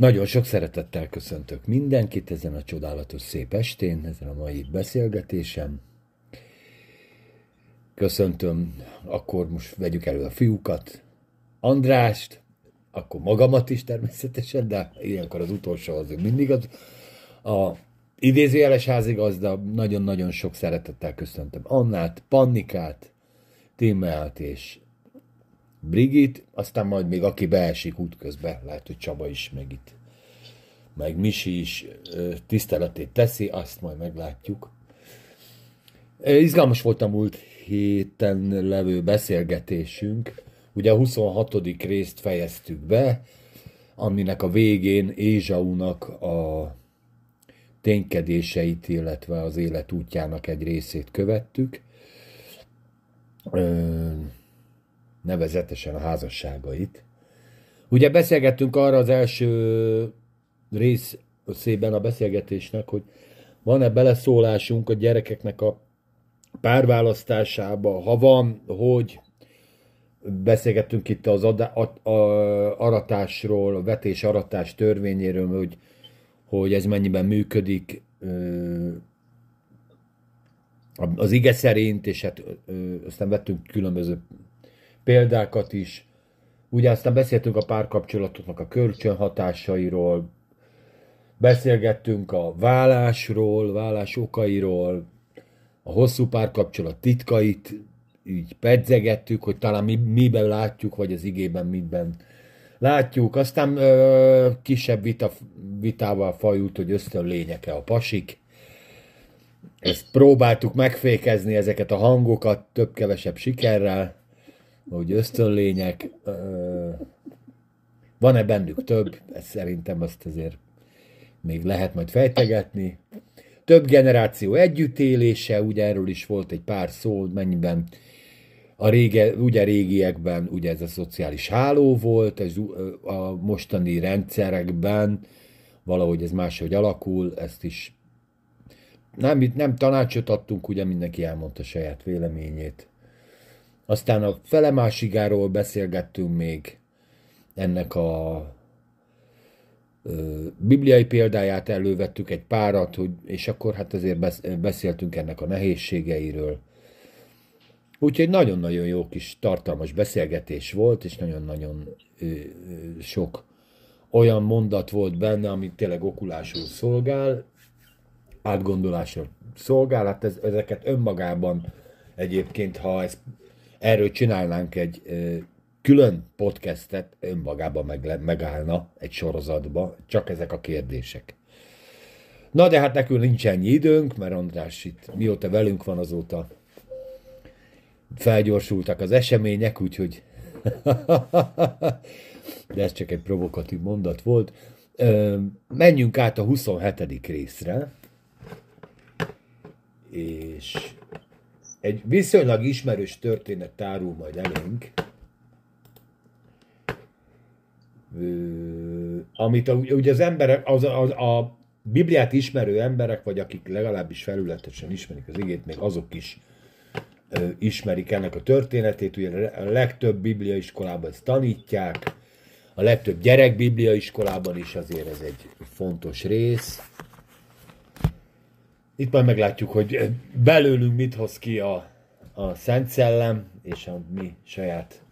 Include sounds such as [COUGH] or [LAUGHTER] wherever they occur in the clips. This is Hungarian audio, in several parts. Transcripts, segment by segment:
Nagyon sok szeretettel köszöntök mindenkit ezen a csodálatos szép estén, ezen a mai beszélgetésem. Köszöntöm, akkor most vegyük elő a fiúkat, Andrást, akkor magamat is természetesen, de ilyenkor az utolsó az mindig az. A idézőjeles házigazda, nagyon-nagyon sok szeretettel köszöntöm Annát, Pannikát, Timmelt és Brigit, aztán majd még aki beesik útközben, lehet, hogy Csaba is meg itt, meg Misi is tiszteletét teszi, azt majd meglátjuk. Izgalmas volt a múlt héten levő beszélgetésünk. Ugye a 26. részt fejeztük be, aminek a végén Ézsaunak a ténykedéseit, illetve az élet útjának egy részét követtük nevezetesen a házasságait. Ugye beszélgettünk arra az első részében a beszélgetésnek, hogy van-e beleszólásunk a gyerekeknek a párválasztásába, ha van, hogy beszélgettünk itt az adá, a, a, aratásról, a vetés-aratás törvényéről, hogy, hogy ez mennyiben működik az ige szerint, és hát aztán vettünk különböző példákat is. Ugye aztán beszéltünk a párkapcsolatoknak a kölcsönhatásairól, beszélgettünk a vállásról, vállás okairól, a hosszú párkapcsolat titkait, így pedzegettük, hogy talán mi, miben látjuk, vagy az igében miben látjuk. Aztán ö, kisebb vita, vitával fajult, hogy ösztönlények-e a pasik. Ezt próbáltuk megfékezni, ezeket a hangokat, több-kevesebb sikerrel hogy ösztönlények, van-e bennük több, ez szerintem azt azért még lehet majd fejtegetni. Több generáció együttélése, ugye erről is volt egy pár szó, mennyiben a rége, ugye régiekben ugye ez a szociális háló volt, ez a mostani rendszerekben valahogy ez máshogy alakul, ezt is nem, nem tanácsot adtunk, ugye mindenki elmondta saját véleményét. Aztán a felemásigáról beszélgettünk még ennek a ö, bibliai példáját elővettük egy párat, hogy, és akkor hát azért beszéltünk ennek a nehézségeiről. Úgyhogy nagyon-nagyon jó kis tartalmas beszélgetés volt, és nagyon-nagyon sok olyan mondat volt benne, ami tényleg okulásul szolgál, átgondolásra szolgál, hát ez, ezeket önmagában egyébként, ha ezt erről csinálnánk egy külön podcastet, önmagában meg, megállna egy sorozatba, csak ezek a kérdések. Na de hát nekünk nincs ennyi időnk, mert András itt mióta velünk van azóta felgyorsultak az események, úgyhogy [LAUGHS] de ez csak egy provokatív mondat volt. Menjünk át a 27. részre, és egy viszonylag ismerős történet tárul majd elénk, amit a, ugye az emberek, az, az, a Bibliát ismerő emberek, vagy akik legalábbis felületesen ismerik az igét, még azok is ismerik ennek a történetét. Ugye a legtöbb Biblia iskolában ezt tanítják, a legtöbb gyerek Biblia iskolában is azért ez egy fontos rész. Itt majd meglátjuk, hogy belőlünk mit hoz ki a, a Szent Szellem és a mi saját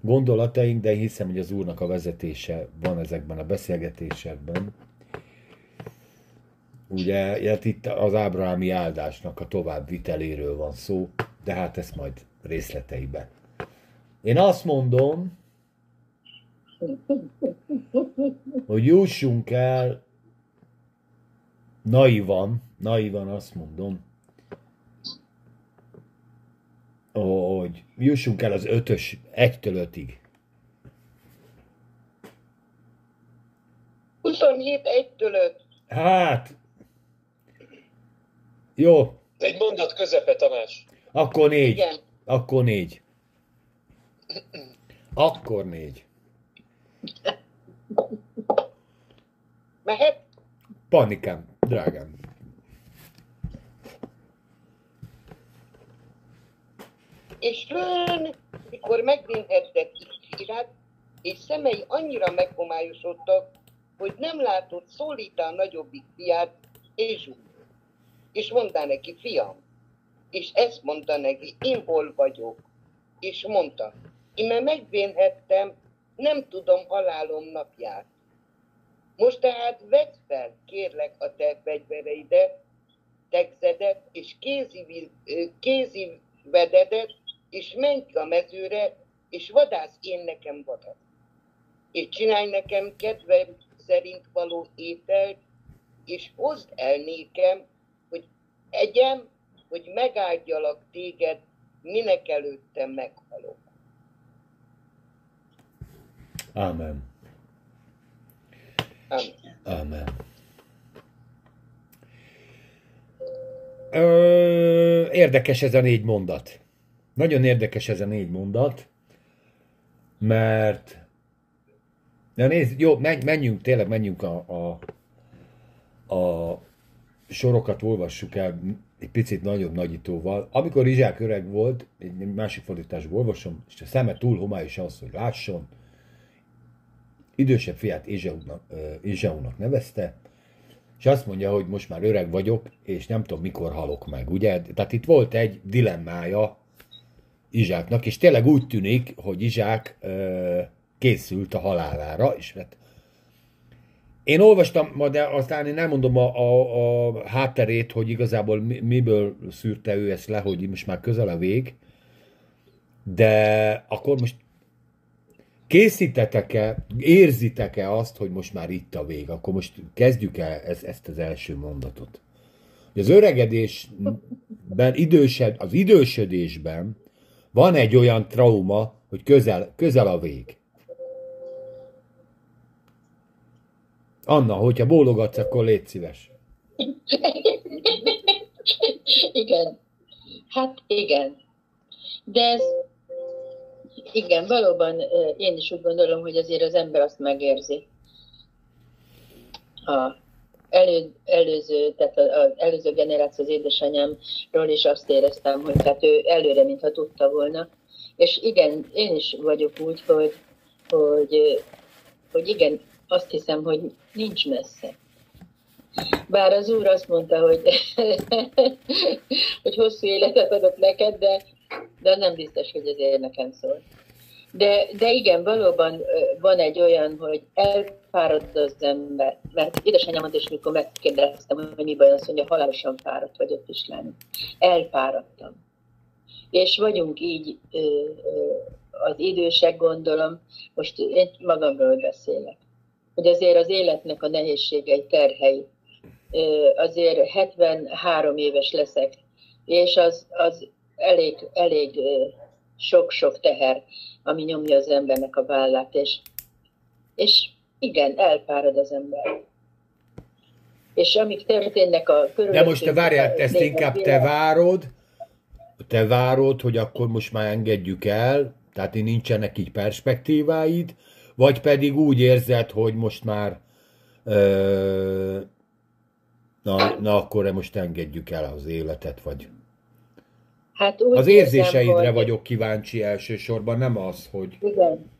gondolataink, de hiszem, hogy az Úrnak a vezetése van ezekben a beszélgetésekben. Ugye, hát itt az Ábrahámi áldásnak a tovább viteléről van szó, de hát ezt majd részleteiben. Én azt mondom, hogy jussunk el naivan, naivan azt mondom, hogy jussunk el az ötös, egytől ötig. 27 egytől öt. Hát, jó. Egy mondat közepe, Tamás. Akkor négy. Igen. Akkor négy. Akkor négy. Mehet? Panikám, drágám. És lőn, mikor megvinhette Kisirát, és szemei annyira meghomályosodtak, hogy nem látott szólítá a nagyobbik fiát, és és mondta neki, fiam, és ezt mondta neki, én hol vagyok, és mondta, én megvénhettem, nem tudom halálom napját. Most tehát vedd fel, kérlek, a te fegyvereidet, tegzedet, és kézi, kézi vededet, és menj ki a mezőre, és vadász én nekem vadat. És csinálj nekem kedvem szerint való ételt, és hozd el nékem, hogy egyem, hogy megáldjalak téged, minek előtte meghalok. Amen. Amen. Amen. Ö, érdekes ez a négy mondat. Nagyon érdekes ez a négy mondat, mert Na nézd, jó, menjünk, tényleg menjünk a, a, a sorokat olvassuk el egy picit nagyobb nagyítóval. Amikor Izsák öreg volt, egy másik fordításból olvasom, és a szeme túl homályos az, hogy lásson, idősebb fiát Izsaunak nevezte, és azt mondja, hogy most már öreg vagyok, és nem tudom, mikor halok meg, ugye? Tehát itt volt egy dilemmája Izsáknak, és tényleg úgy tűnik, hogy Izsák készült a halálára, és hát én olvastam, de aztán én nem mondom a, a, a hátterét, hogy igazából miből szűrte ő ezt le, hogy most már közel a vég, de akkor most készítetek-e, érzitek-e azt, hogy most már itt a vég? Akkor most kezdjük el ezt, ezt az első mondatot. Az öregedésben, idősed, az idősödésben van egy olyan trauma, hogy közel, közel a vég. Anna, hogyha bólogatsz, akkor légy szíves. igen. Hát igen. De ez, igen, valóban én is úgy gondolom, hogy azért az ember azt megérzi. A elő, előző, tehát az előző generáció az édesanyámról is azt éreztem, hogy hát ő előre, mintha tudta volna. És igen, én is vagyok úgy, hogy, hogy, hogy igen, azt hiszem, hogy nincs messze. Bár az úr azt mondta, hogy, [LAUGHS] hogy hosszú életet adott neked, de, de nem biztos, hogy ezért nekem szól. De, de igen, valóban van egy olyan, hogy elfárad az ember. Mert édesanyámat is, mikor megkérdeztem, hogy mi baj, azt mondja, halálosan fáradt vagyok is lenni. Elfáradtam. És vagyunk így az idősek, gondolom, most én magamról beszélek hogy azért az életnek a nehézségei, terhei. Azért 73 éves leszek, és az, az elég, elég sok-sok teher, ami nyomja az embernek a vállát, és, és igen, elpárad az ember. És amik történnek a körülöttünk... De most te várjál, ezt inkább te várod, te várod, hogy akkor most már engedjük el, tehát nincsenek így perspektíváid, vagy pedig úgy érzed, hogy most már ö, na, na akkor most engedjük el az életet, vagy hát úgy az érzéseidre érzem, vagyok hogy... kíváncsi elsősorban, nem az, hogy... Igen.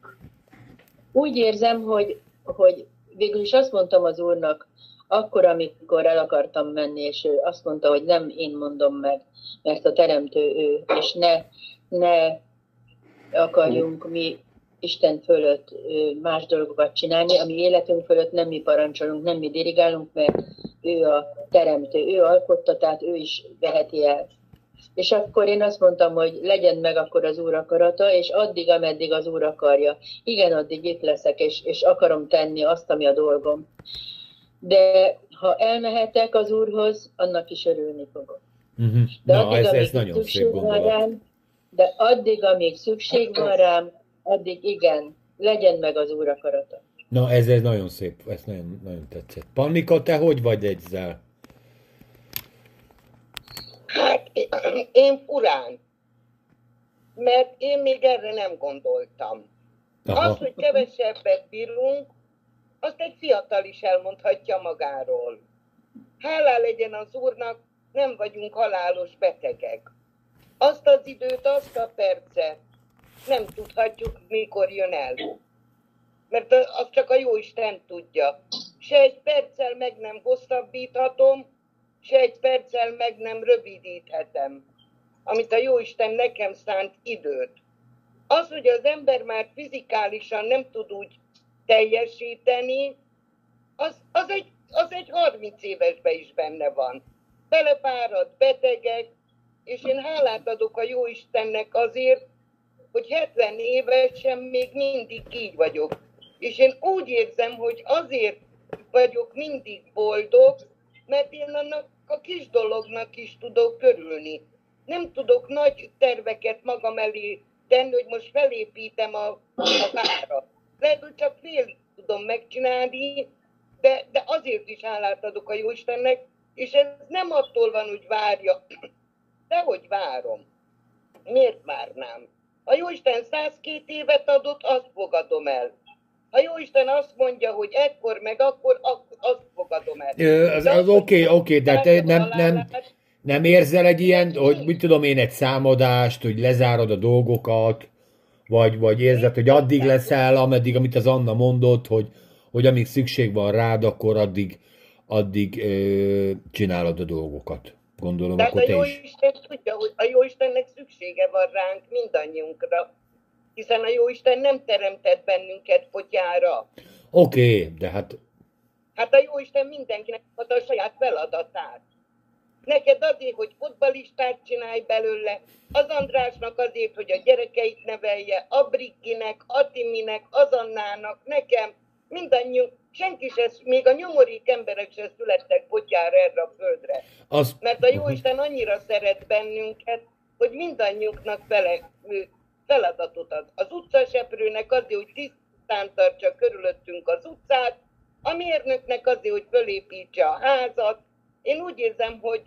Úgy érzem, hogy, hogy végül is azt mondtam az úrnak, akkor, amikor el akartam menni, és ő azt mondta, hogy nem én mondom meg, mert a teremtő ő, és ne, ne akarjunk mi Isten fölött más dolgokat csinálni, ami életünk fölött nem mi parancsolunk, nem mi dirigálunk, mert ő a teremtő, ő alkotta, tehát ő is veheti el. És akkor én azt mondtam, hogy legyen meg akkor az Úr akarata, és addig, ameddig az Úr akarja. Igen, addig itt leszek, és, és akarom tenni azt, ami a dolgom. De ha elmehetek az Úrhoz, annak is örülni fogok. Uh-huh. De Na, addig, ez, ez nagyon szép gondolat. Rám, de addig, amíg szükség van rám, addig igen, legyen meg az Úr akarata. Na, ez, ez nagyon szép, ez nagyon, nagyon tetszett. Pannika, te hogy vagy ezzel? Hát, én furán. Mert én még erre nem gondoltam. Aha. Az, hogy kevesebbet bírunk, azt egy fiatal is elmondhatja magáról. Hálá legyen az Úrnak, nem vagyunk halálos betegek. Azt az időt, azt a percet, nem tudhatjuk, mikor jön el. Mert az csak a jó Isten tudja. se egy perccel meg nem hosszabbíthatom, se egy perccel meg nem rövidíthetem, amit a Jóisten nekem szánt időt. Az, hogy az ember már fizikálisan nem tud úgy teljesíteni, az, az, egy, az egy 30 évesben is benne van. Belepárad, betegek, és én hálát adok a Jóistennek azért, hogy 70 évesen még mindig így vagyok. És én úgy érzem, hogy azért vagyok mindig boldog, mert én annak a kis dolognak is tudok körülni. Nem tudok nagy terveket magam elé tenni, hogy most felépítem a, a várat. Lehet, hogy csak félig tudom megcsinálni, de, de azért is hálát adok a Jóistennek, és ez nem attól van, hogy várja, de hogy várom. Miért várnám? Ha Jóisten 102 évet adott, azt fogadom el. Ha Jóisten azt mondja, hogy ekkor meg akkor, azt fogadom el. Ö, az az oké, oké, okay, de te nem, nem, nem érzel egy ilyen, hogy mit tudom én, egy számadást, hogy lezárod a dolgokat, vagy, vagy érzed, hogy addig leszel, ameddig, amit az Anna mondott, hogy, hogy amíg szükség van rád, akkor addig, addig ö, csinálod a dolgokat. Gondolom, Tehát akkor a te jó is. Isten tudja, hogy a jó Istennek szüksége van ránk mindannyiunkra, hiszen a jó Isten nem teremtett bennünket potyára. Oké, okay, de hát Hát a jó Isten mindenkinek ad a saját feladatát. Neked azért, hogy fotbalistát csinálj belőle, az Andrásnak azért, hogy a gyerekeit nevelje, a Brikkinek, a Timinek, az Annának, nekem, mindannyiunk, senki se, még a nyomorék emberek se születtek potyára erre a földre. az... Mert a Jóisten annyira szeret bennünket, hogy mindannyiunknak fele, feladatot ad. Az utcaseprőnek azért, hogy tisztán tartsa körülöttünk az utcát, a mérnöknek azért, hogy fölépítse a házat. Én úgy érzem, hogy,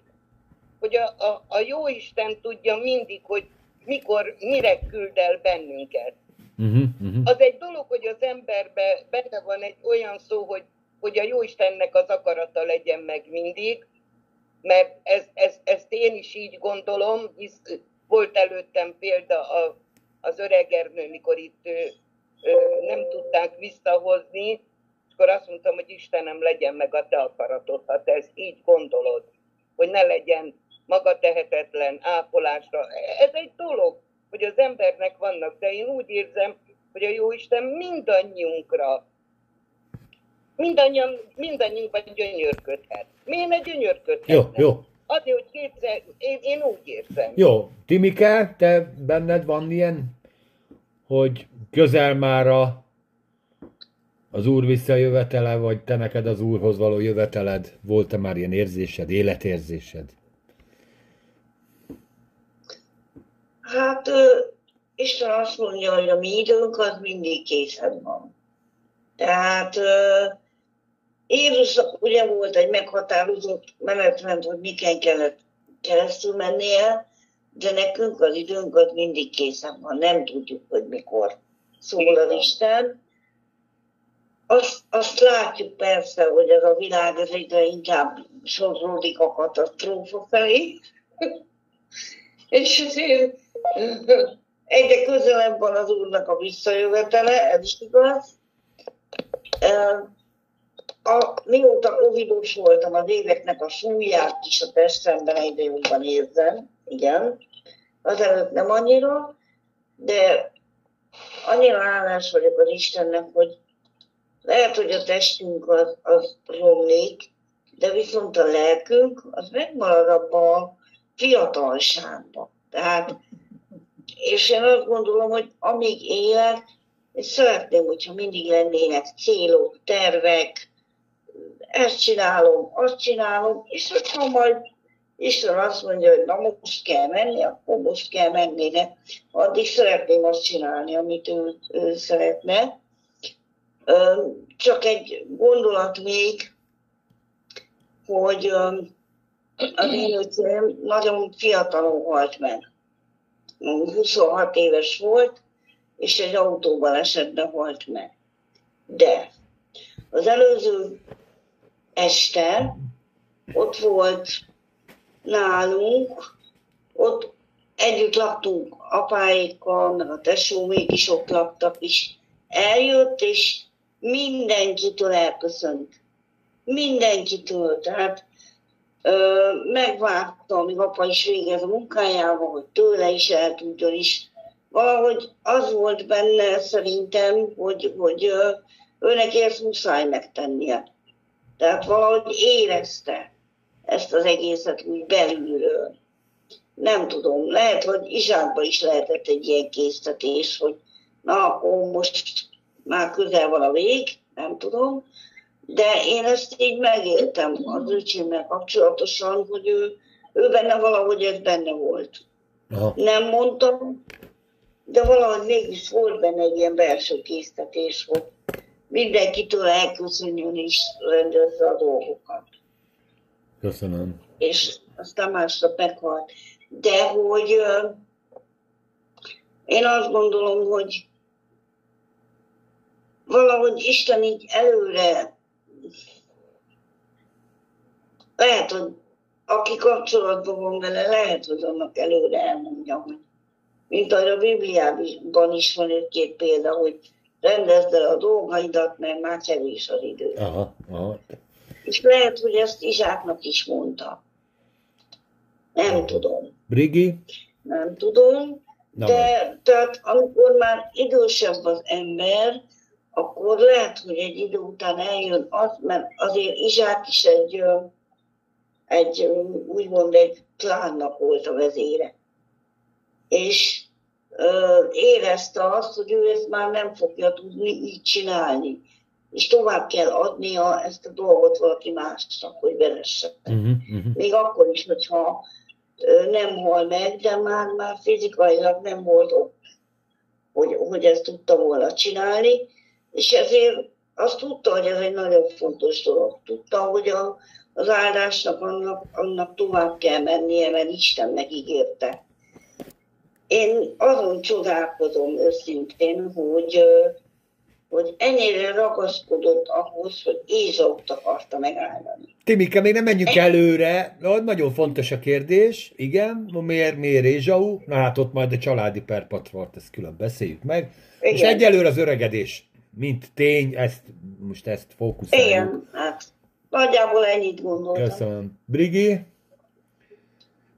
hogy a, a, a Jóisten tudja mindig, hogy mikor, mire küld el bennünket. Uh-huh, uh-huh. Az egy dolog, hogy az emberben benne van egy olyan szó, hogy, hogy a Jóistennek az akarata legyen meg mindig, mert ez, ez, ezt én is így gondolom, hisz volt előttem példa a, az öregernő, mikor itt ő, ő, nem tudták visszahozni, és akkor azt mondtam, hogy Istenem, legyen meg a te akaratod, ha te ezt így gondolod, hogy ne legyen maga tehetetlen ápolásra. Ez egy dolog, hogy az embernek vannak, de én úgy érzem, hogy a Jóisten mindannyiunkra, mindannyian, mindannyiunkban gyönyörködhet. Miért ne gyönyörködhetne? Jó, jó. Azért, hogy én, én úgy érzem. Jó, Timike, te benned van ilyen, hogy közel már a, az úr visszajövetele, vagy te neked az úrhoz való jöveteled, volt-e már ilyen érzésed, életérzésed? Hát ö, Isten azt mondja, hogy a mi időnk az mindig készen van. Tehát ö, Jézusnak ugye volt egy meghatározott menetrend, hogy miken kellett keresztül mennie, de nekünk az időnk az mindig készen van, nem tudjuk, hogy mikor szól az Isten. Azt, azt látjuk persze, hogy ez a világ ez egyre inkább sodródik a katasztrófa felé, [LAUGHS] és ezért egyre közelebb van az úrnak a visszajövetele, ez is igaz. A, mióta covidos voltam, az éveknek a súlyát is a testemben egyre jobban érzem, igen. Azelőtt nem annyira, de annyira hálás vagyok az Istennek, hogy lehet, hogy a testünk az, az romlik, de viszont a lelkünk az megmarad abban a fiatalságban. Tehát, és én azt gondolom, hogy amíg élek, én szeretném, hogyha mindig lennének célok, tervek, ezt csinálom, azt csinálom, és hogyha majd Isten azt mondja, hogy na most kell menni, akkor most kell menni, de addig szeretném azt csinálni, amit ő, ő szeretne. Csak egy gondolat még, hogy az én öcsém nagyon fiatalon halt meg. 26 éves volt, és egy autóban esetben halt meg. De az előző este ott volt nálunk, ott együtt laktunk apáikkal, meg a tesómék is ott laktak, és eljött, és mindenkitől elköszönt. mindenkitől, tehát ö, megvártam, amíg apa is végez a munkájával, hogy tőle is el tudjon is. Valahogy az volt benne szerintem, hogy, hogy ö, őnek ezt muszáj megtennie. Tehát valahogy érezte ezt az egészet úgy belülről. Nem tudom, lehet, hogy Izsákban is lehetett egy ilyen késztetés, hogy na, akkor most már közel van a vég, nem tudom, de én ezt így megéltem az öcsémmel kapcsolatosan, hogy ő, ő benne valahogy ez benne volt. Aha. Nem mondtam, de valahogy mégis volt benne egy ilyen belső késztetés, hogy mindenkitől elköszönjön és rendezze a dolgokat. Köszönöm. És aztán másnap meghalt. De hogy én azt gondolom, hogy valahogy Isten így előre lehet, hogy aki kapcsolatban van vele, lehet, hogy annak előre elmondja, hogy mint ahogy a Bibliában is van egy-két példa, hogy rendezd el a dolgaidat, mert már kevés az idő. Aha, aha. És lehet, hogy ezt Izsáknak is mondta. Nem tudom, Brigi? nem tudom, Na de tehát amikor már idősebb az ember, akkor lehet, hogy egy idő után eljön az, mert azért Izsák is egy, egy úgymond egy klánnak volt a vezére. És érezte azt, hogy ő ezt már nem fogja tudni így csinálni. És tovább kell adnia ezt a dolgot valaki másnak, hogy vezesse. Uh-huh, uh-huh. Még akkor is, hogyha nem hal meg, de már, már fizikailag nem volt ott, hogy, hogy ezt tudta volna csinálni, és ezért azt tudta, hogy ez egy nagyon fontos dolog. Tudta, hogy a, az áldásnak annak, annak tovább kell mennie, mert Isten megígérte. Én azon csodálkozom őszintén, hogy, hogy ennyire ragaszkodott ahhoz, hogy Ézaut akarta megállani. Timike, még nem menjünk előre. Nagyon fontos a kérdés. Igen, miért, miért Ézsau? Na hát ott majd a családi perpatvart, ezt külön beszéljük meg. És Igen. egyelőre az öregedés, mint tény, ezt, most ezt fókuszáljuk. Igen, hát nagyjából ennyit gondoltam. Köszönöm. Brigi?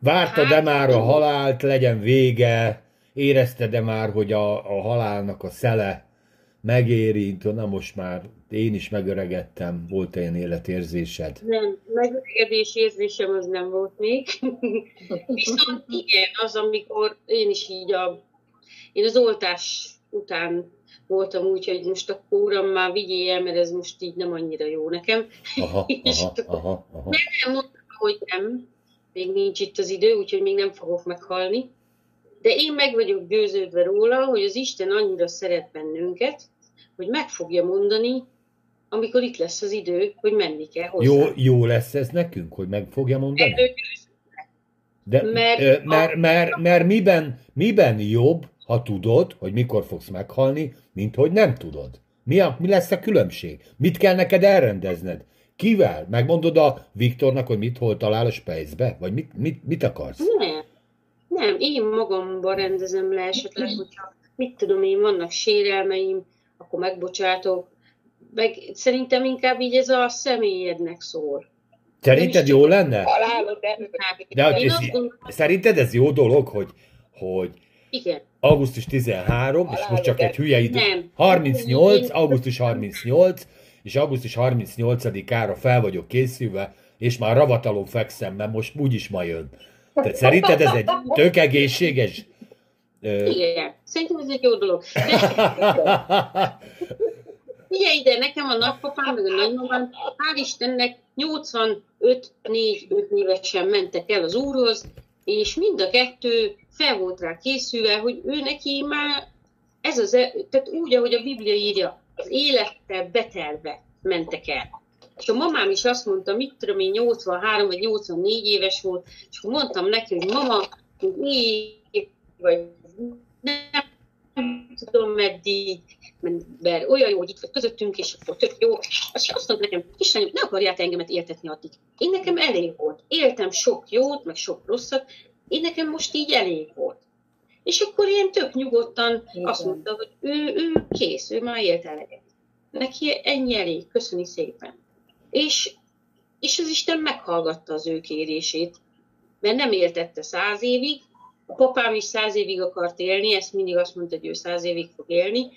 Vártad-e már a halált, legyen vége? Érezted-e már, hogy a, a halálnak a szele megérint? Na most már én is megöregettem, volt ilyen életérzésed? Nem, megöregedés érzésem az nem volt még. [LAUGHS] Viszont igen, az, amikor én is így a... Én az oltás után voltam úgy, hogy most akkor uram már vigyél el, mert ez most így nem annyira jó nekem. Aha, [LAUGHS] És aha, aha, aha. nem mondtam, hogy nem, még nincs itt az idő, úgyhogy még nem fogok meghalni. De én meg vagyok győződve róla, hogy az Isten annyira szeret bennünket, hogy meg fogja mondani, amikor itt lesz az idő, hogy menni kell hozzá. Jó, jó lesz ez nekünk, hogy meg fogja mondani? Erről. De, Mert a- mert, mert, mert miben, miben jobb, ha tudod, hogy mikor fogsz meghalni, mint hogy nem tudod? Mi, a, mi lesz a különbség? Mit kell neked elrendezned? Kivel? Megmondod a Viktornak, hogy mit hol talál a spejzbe? Vagy mit, mit, mit akarsz? Nem. Nem, én magamban rendezem le esetleg, hogyha mit tudom én, vannak sérelmeim, akkor megbocsátok. Meg szerintem inkább így ez a személyednek szól. Szerinted jó lenne? De hogy ez, szerinted ez jó dolog, hogy, hogy igen. augusztus 13, és most csak egy hülye idő. Nem. 38, Én- augusztus 38, és augusztus 38-ára fel vagyok készülve, és már ravatalon fekszem, mert most úgyis ma jön. Tehát szerinted ez egy tök egészséges? Igen. Szerintem ez egy jó dolog. Figyelj ide, nekem a nagypapám, meg a nagymamám, hál' Istennek 85 4 5 évesen mentek el az úrhoz, és mind a kettő fel volt rá készülve, hogy ő neki már ez az, e- tehát úgy, ahogy a Biblia írja, az élettel betelve mentek el. És a mamám is azt mondta, mit tudom én, 83 vagy 84 éves volt, és akkor mondtam neki, hogy mama, mi vagy nem tudom meddig, mert olyan jó, hogy itt vagy közöttünk, és akkor tök jó. Azt azt mondta nekem, Istenem, ne akarját engemet éltetni addig. Én nekem elég volt. Éltem sok jót, meg sok rosszat, én nekem most így elég volt. És akkor ilyen tök nyugodtan Igen. azt mondta, hogy ő, ő kész, ő már élt eleget. Neki ennyi elég, köszöni szépen. És, és az Isten meghallgatta az ő kérését, mert nem éltette száz évig, a papám is száz évig akart élni, ezt mindig azt mondta, hogy ő száz évig fog élni,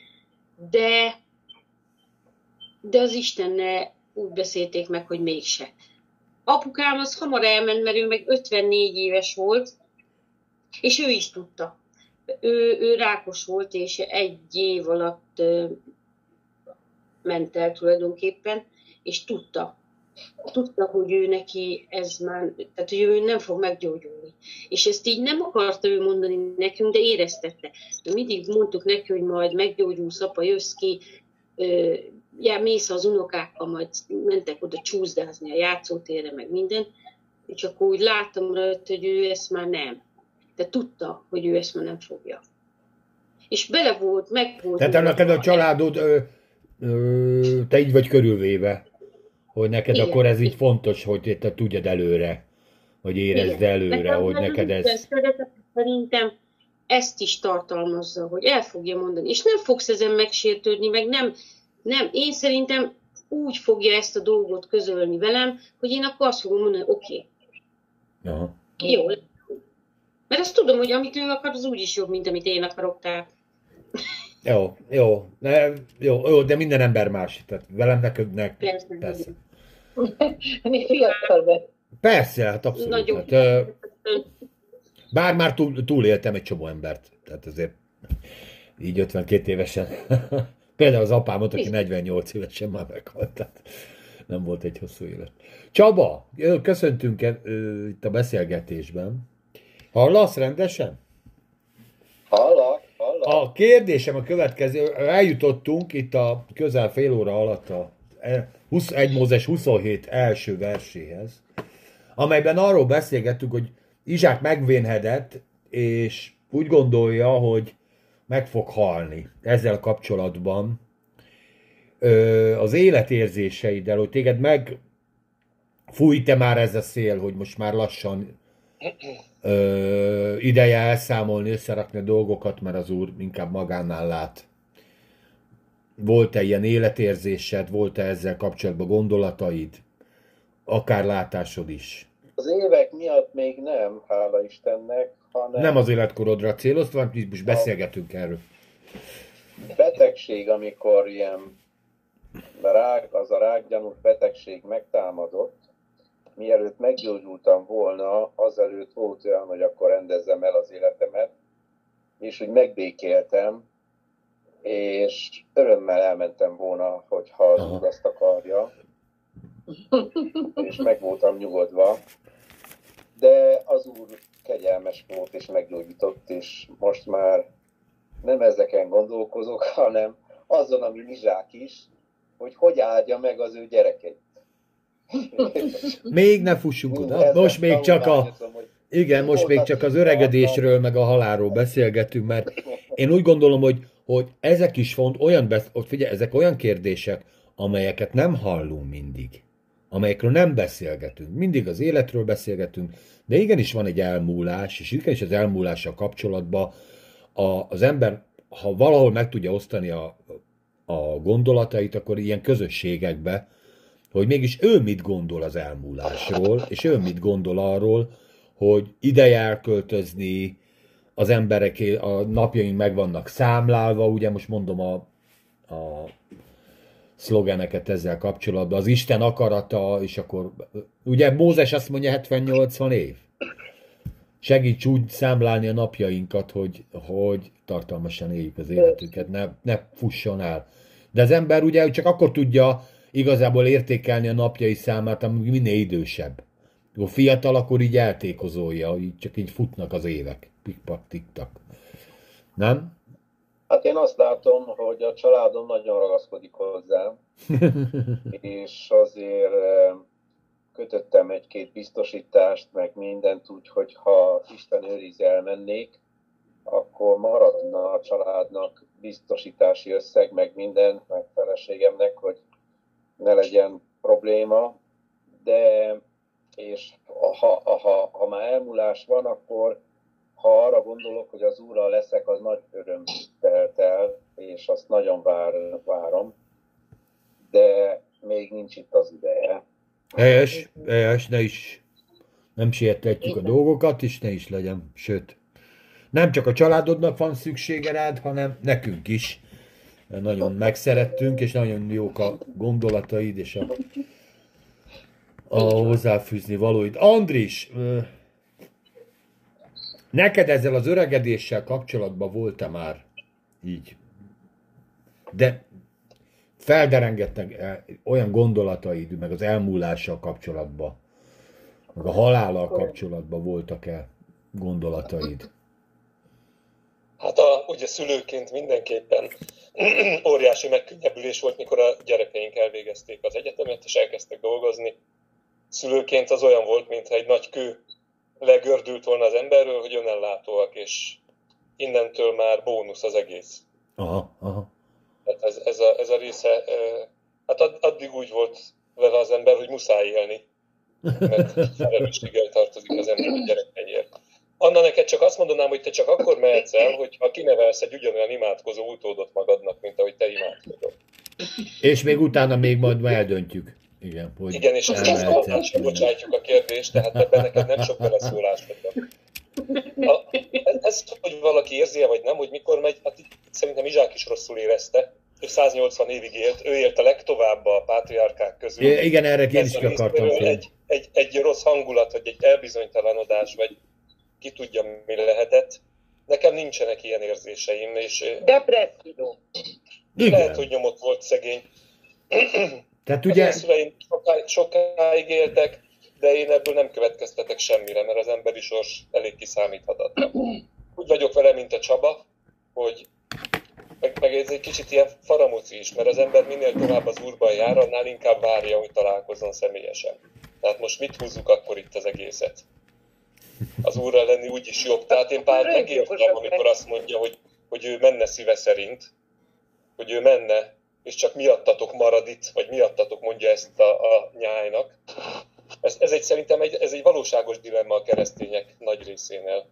de, de az Istenne úgy beszélték meg, hogy mégse. Apukám az hamar elment, mert ő meg 54 éves volt, és ő is tudta. Ő, ő rákos volt, és egy év alatt ment el tulajdonképpen, és tudta, tudta, hogy ő neki ez már, tehát hogy ő nem fog meggyógyulni. És ezt így nem akarta ő mondani nekünk, de éreztette. De mindig mondtuk neki, hogy majd meggyógyulsz, apa, jössz ki, ja, mész az unokákkal, majd mentek oda csúszdázni a játszótérre, meg minden, és akkor úgy láttam rajta, hogy ő ezt már nem. De tudta, hogy ő ezt már nem fogja. És bele volt, meg volt. Tehát neked a családod, ö, ö, te így vagy körülvéve, hogy neked Igen. akkor ez így fontos, hogy te tudjad előre, hogy érezd Igen. előre, Nekem hogy neked ez... Szerintem ezt is tartalmazza, hogy el fogja mondani, és nem fogsz ezen megsértődni, meg nem, nem, én szerintem úgy fogja ezt a dolgot közölni velem, hogy én akkor azt fogom mondani, oké. Okay. Jó. Mert azt tudom, hogy amit ő akar, az úgyis jobb, mint amit én akarok, tehát. Jó, jó, ne, jó, jó, de minden ember más. Tehát velem, neked, persze. persze. [LAUGHS] Mi fiatal. Persze, hát abszolút. Nagyon hát, bár már túl, túléltem egy csomó embert, tehát azért így 52 évesen [LAUGHS] Például az apámot, aki 48 évesen már meghalt, tehát nem volt egy hosszú élet. Csaba, köszöntünk itt a beszélgetésben. Hallasz rendesen? Hallak, hallak. A kérdésem a következő, eljutottunk itt a közel fél óra alatt a 1 Mózes 27 első verséhez, amelyben arról beszélgettük, hogy Izsák megvénhedett, és úgy gondolja, hogy meg fog halni ezzel kapcsolatban az életérzéseiddel, hogy téged meg fújt-e már ez a szél, hogy most már lassan ö, ideje elszámolni, összerakni a dolgokat, mert az úr inkább magánál lát. Volt-e ilyen életérzésed, volt-e ezzel kapcsolatban gondolataid, akár látásod is? Az évek miatt még nem, hála Istennek, hanem... Nem az életkorodra célozva, hanem most beszélgetünk erről. Betegség, amikor ilyen rák, az a rákgyanús betegség megtámadott, mielőtt meggyógyultam volna, azelőtt volt olyan, hogy akkor rendezzem el az életemet, és úgy megbékéltem, és örömmel elmentem volna, hogyha az azt akarja, és meg voltam nyugodva, de az úr kegyelmes volt és meggyógyított, és most már nem ezeken gondolkozok, hanem azon, ami Mizsák is, hogy hogy áldja meg az ő gyerekeit. [LAUGHS] Még ne fussunk oda. Most még csak a... Igen, most még csak az öregedésről, meg a halálról beszélgetünk, mert én úgy gondolom, hogy, hogy ezek is font, olyan, besz... figyelj, ezek olyan kérdések, amelyeket nem hallunk mindig, amelyekről nem beszélgetünk. Mindig az életről beszélgetünk, de igenis van egy elmúlás, és igenis az elmúlással kapcsolatban a, az ember, ha valahol meg tudja osztani a, a gondolatait, akkor ilyen közösségekbe, hogy mégis ő mit gondol az elmúlásról, és ő mit gondol arról, hogy ideje elköltözni, az emberek a napjaink meg vannak számlálva, ugye most mondom a, a szlogeneket ezzel kapcsolatban. Az Isten akarata, és akkor ugye Mózes azt mondja 70-80 év. Segíts úgy számlálni a napjainkat, hogy, hogy tartalmasan éljük az életünket, ne, ne fusson el. De az ember ugye csak akkor tudja igazából értékelni a napjai számát, amíg minél idősebb. A fiatal akkor így eltékozolja, így csak így futnak az évek. Pikpak, tiktak. Nem? Hát én azt látom, hogy a családom nagyon ragaszkodik hozzám, [LAUGHS] és azért kötöttem egy-két biztosítást, meg mindent úgy, hogy ha Isten őriz elmennék, akkor maradna a családnak biztosítási összeg, meg minden, meg feleségemnek, hogy ne legyen probléma, de és ha, ha, ha már elmúlás van, akkor ha arra gondolok, hogy az úrral leszek, az nagy öröm telt el, és azt nagyon vár, várom. De még nincs itt az ideje. Helyes, helyes, ne is nem sietetjük a dolgokat, és ne is legyen, sőt, nem csak a családodnak van szüksége rád, hanem nekünk is. Nagyon megszerettünk, és nagyon jók a gondolataid, és a, a hozzáfűzni valóid. Andris, neked ezzel az öregedéssel kapcsolatban volt-e már így? De felderengetnek eh, olyan gondolataid, meg az elmúlással kapcsolatban, meg a halállal kapcsolatban voltak-e gondolataid? Hát a, ugye szülőként mindenképpen [CLEARS THROAT] óriási megkönnyebbülés volt, mikor a gyerekeink elvégezték az egyetemet, és elkezdtek dolgozni. Szülőként az olyan volt, mintha egy nagy kő legördült volna az emberről, hogy önellátóak, és innentől már bónusz az egész. Aha, aha. Tehát ez, ez, a, ez a része, hát addig úgy volt vele az ember, hogy muszáj élni, mert [LAUGHS] felelősséggel tartozik az ember a gyerekeiért. Anna, neked csak azt mondanám, hogy te csak akkor mehetsz el, hogyha kinevelsz egy ugyanolyan imádkozó utódot magadnak, mint ahogy te imádkozol. És még utána még majd eldöntjük. Igen, hogy Igen, és azt bocsátjuk a kérdést, tehát ebben neked nem sok beleszólás ez, hogy valaki érzi vagy nem, hogy mikor megy, hát szerintem Izsák is rosszul érezte. Ő 180 évig élt, ő élt a legtovább a pátriárkák közül. Igen, erre én is akartam egy, egy, egy rossz hangulat, vagy egy elbizonytalanodás, vagy ki tudja, mi lehetett. Nekem nincsenek ilyen érzéseim, és Depresszió. Igen. lehet, hogy nyomott volt szegény. Tehát ugye... Az szüleim sokáig, sokáig éltek, de én ebből nem következtetek semmire, mert az emberi sors elég kiszámíthatatlan. Úgy vagyok vele, mint a Csaba, hogy meg, meg ez egy kicsit ilyen faramúci is, mert az ember minél tovább az úrban jár, annál inkább várja, hogy találkozzon személyesen. Tehát most mit húzzuk akkor itt az egészet? Az úrral lenni úgyis jobb. Tehát én pár megértem, amikor azt mondja, hogy, hogy ő menne szíve szerint, hogy ő menne, és csak miattatok marad itt, vagy miattatok mondja ezt a, a nyájnak. Ez, ez egy szerintem egy, ez egy valóságos dilemma a keresztények nagy részénél.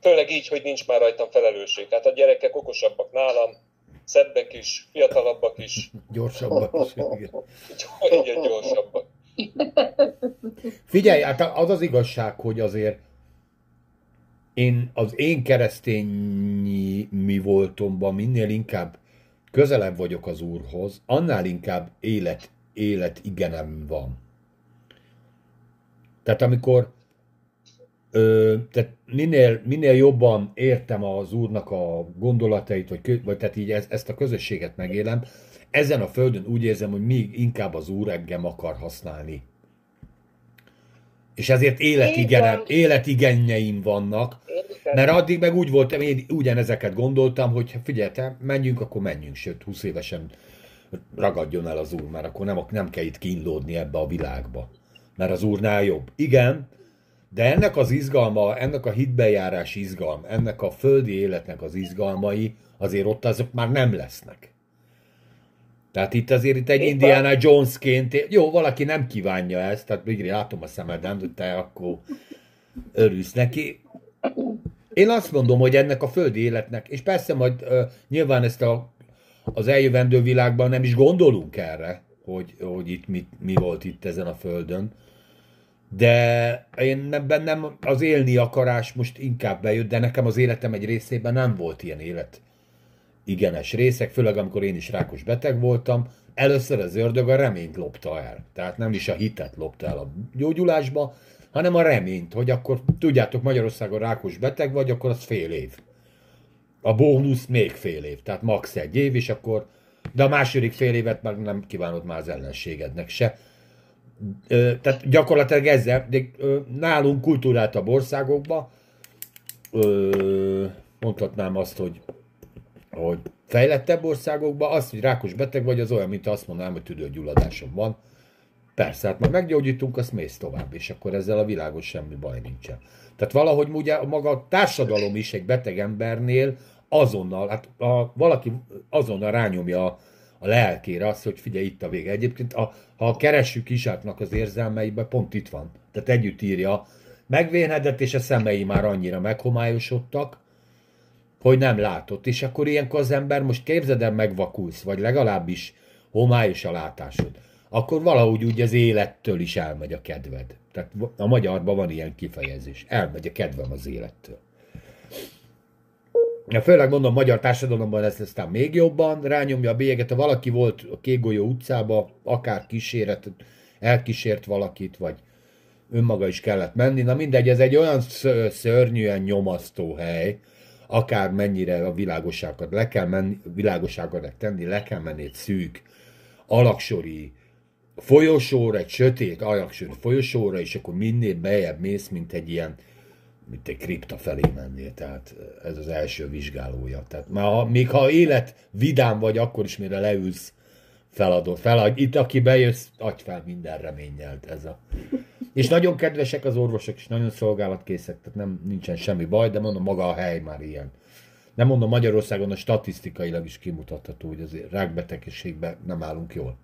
Főleg így, hogy nincs már rajtam felelősség. Hát a gyerekek okosabbak nálam, szebbek is, fiatalabbak is. Gyorsabbak is, igen. Igen, gyorsabbak. Figyelj, hát az az igazság, hogy azért én az én keresztényi mi voltomban minél inkább közelebb vagyok az Úrhoz, annál inkább élet, élet igenem van. Tehát amikor ö, tehát minél, minél jobban értem az Úrnak a gondolatait, vagy, vagy tehát így ez, ezt a közösséget megélem, ezen a földön úgy érzem, hogy még inkább az Úr engem akar használni. És ezért életigenem, életigenjeim vannak, mert addig meg úgy voltam, én ugyanezeket gondoltam, hogy figyelj, te menjünk, akkor menjünk, sőt, 20 évesen ragadjon el az úr, mert akkor nem, nem kell itt kínlódni ebbe a világba. Mert az úrnál jobb. Igen, de ennek az izgalma, ennek a hitbejárás izgalm, ennek a földi életnek az izgalmai azért ott azok már nem lesznek. Tehát itt azért itt egy Indiana Jonesként, jó, valaki nem kívánja ezt, tehát végre látom a szemeden, hogy te akkor örülsz neki. Én azt mondom, hogy ennek a földi életnek, és persze majd uh, nyilván ezt a, az eljövendő világban nem is gondolunk erre, hogy, hogy itt mi, mi volt itt ezen a földön, de én nem, bennem az élni akarás most inkább bejött, de nekem az életem egy részében nem volt ilyen élet igenes részek, főleg amikor én is rákos beteg voltam, először az ördög a reményt lopta el. Tehát nem is a hitet lopta el a gyógyulásba, hanem a reményt, hogy akkor tudjátok, Magyarországon rákos beteg vagy, akkor az fél év. A bónusz még fél év, tehát max. egy év, és akkor, de a második fél évet meg nem kívánod már az ellenségednek se. Tehát gyakorlatilag ezzel, de ö, nálunk kultúráltabb országokban ö, mondhatnám azt, hogy hogy fejlettebb országokban az, hogy rákos beteg vagy, az olyan, mint azt mondanám, hogy tüdőgyulladásom van. Persze, hát már meggyógyítunk, azt mész tovább, és akkor ezzel a világos semmi baj nincsen. Tehát valahogy ugye maga a társadalom is egy beteg embernél azonnal, hát a, valaki azonnal rányomja a, a lelkére azt, hogy figyelj, itt a vége. Egyébként, a, ha keressük Isátnak az érzelmeiben, pont itt van. Tehát együtt írja, megvénedett, és a szemei már annyira meghomályosodtak, hogy nem látott. És akkor ilyenkor az ember most képzeld el, megvakulsz, vagy legalábbis homályos a látásod. akkor valahogy úgy az élettől is elmegy a kedved. Tehát a magyarban van ilyen kifejezés. Elmegy a kedvem az élettől. Ja, főleg mondom, magyar társadalomban ez aztán még jobban rányomja a bélyeget. Ha valaki volt a Kégolyó utcába, akár kíséret, elkísért valakit, vagy önmaga is kellett menni. Na mindegy, ez egy olyan szörnyűen nyomasztó hely, akár mennyire a világosságot le kell menni, világosságot tenni, le kell menni egy szűk, alaksori folyosóra, egy sötét alaksori folyosóra, és akkor minél bejebb mész, mint egy ilyen mint egy kripta felé mennél, tehát ez az első vizsgálója. Tehát már ha, még ha élet vidám vagy, akkor is mire leülsz, feladod. Feladj. Itt, aki bejössz, adj fel minden reményelt ez a... És nagyon kedvesek az orvosok, és nagyon szolgálatkészek, tehát nem, nincsen semmi baj, de mondom, maga a hely már ilyen. Nem mondom, Magyarországon a statisztikailag is kimutatható, hogy azért rákbetegségben nem állunk jól.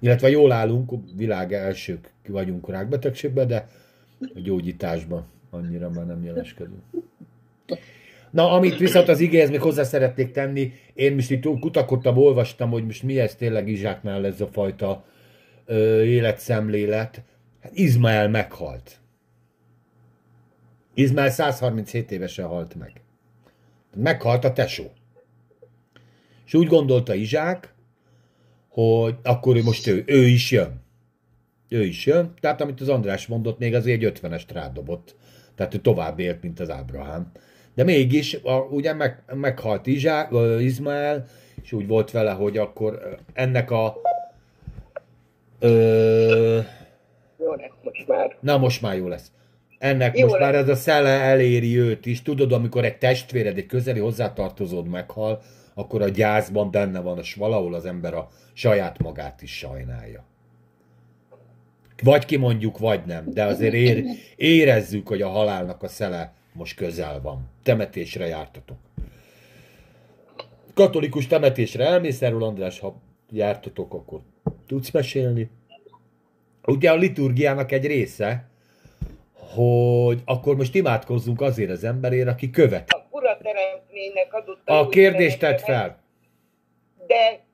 Illetve jól állunk, világ elsők vagyunk rákbetegségben, de a gyógyításban annyira már nem jeleskedünk. Na, amit viszont az igéhez még hozzá szeretnék tenni, én most itt kutakodtam, olvastam, hogy most mi ez tényleg Izsáknál ez a fajta ö, életszemlélet. Hát Izmael meghalt. Izmael 137 évesen halt meg. Meghalt a tesó. És úgy gondolta Izsák, hogy akkor ő most ő, ő is jön. Ő is jön. Tehát amit az András mondott, még azért egy 50-est rádobott. Tehát ő tovább élt, mint az Ábrahám. De mégis, a, ugye meg, meghalt Izsá, Izmael, és úgy volt vele, hogy akkor ennek a... Ö, jó lesz most már. Na, most már jó lesz. Ennek Jó most lesz. már ez a szele eléri őt is. Tudod, amikor egy testvéred, egy közeli hozzátartozód meghal, akkor a gyászban benne van, és valahol az ember a saját magát is sajnálja. Vagy kimondjuk, vagy nem, de azért ér, érezzük, hogy a halálnak a szele most közel van. Temetésre jártatok. Katolikus temetésre elmész erről, András, ha jártatok, akkor tudsz mesélni. Ugye a liturgiának egy része, hogy akkor most imádkozzunk azért az emberért, aki követ. A urateremtménynek adott A jó kérdést üzenetemet, fel. De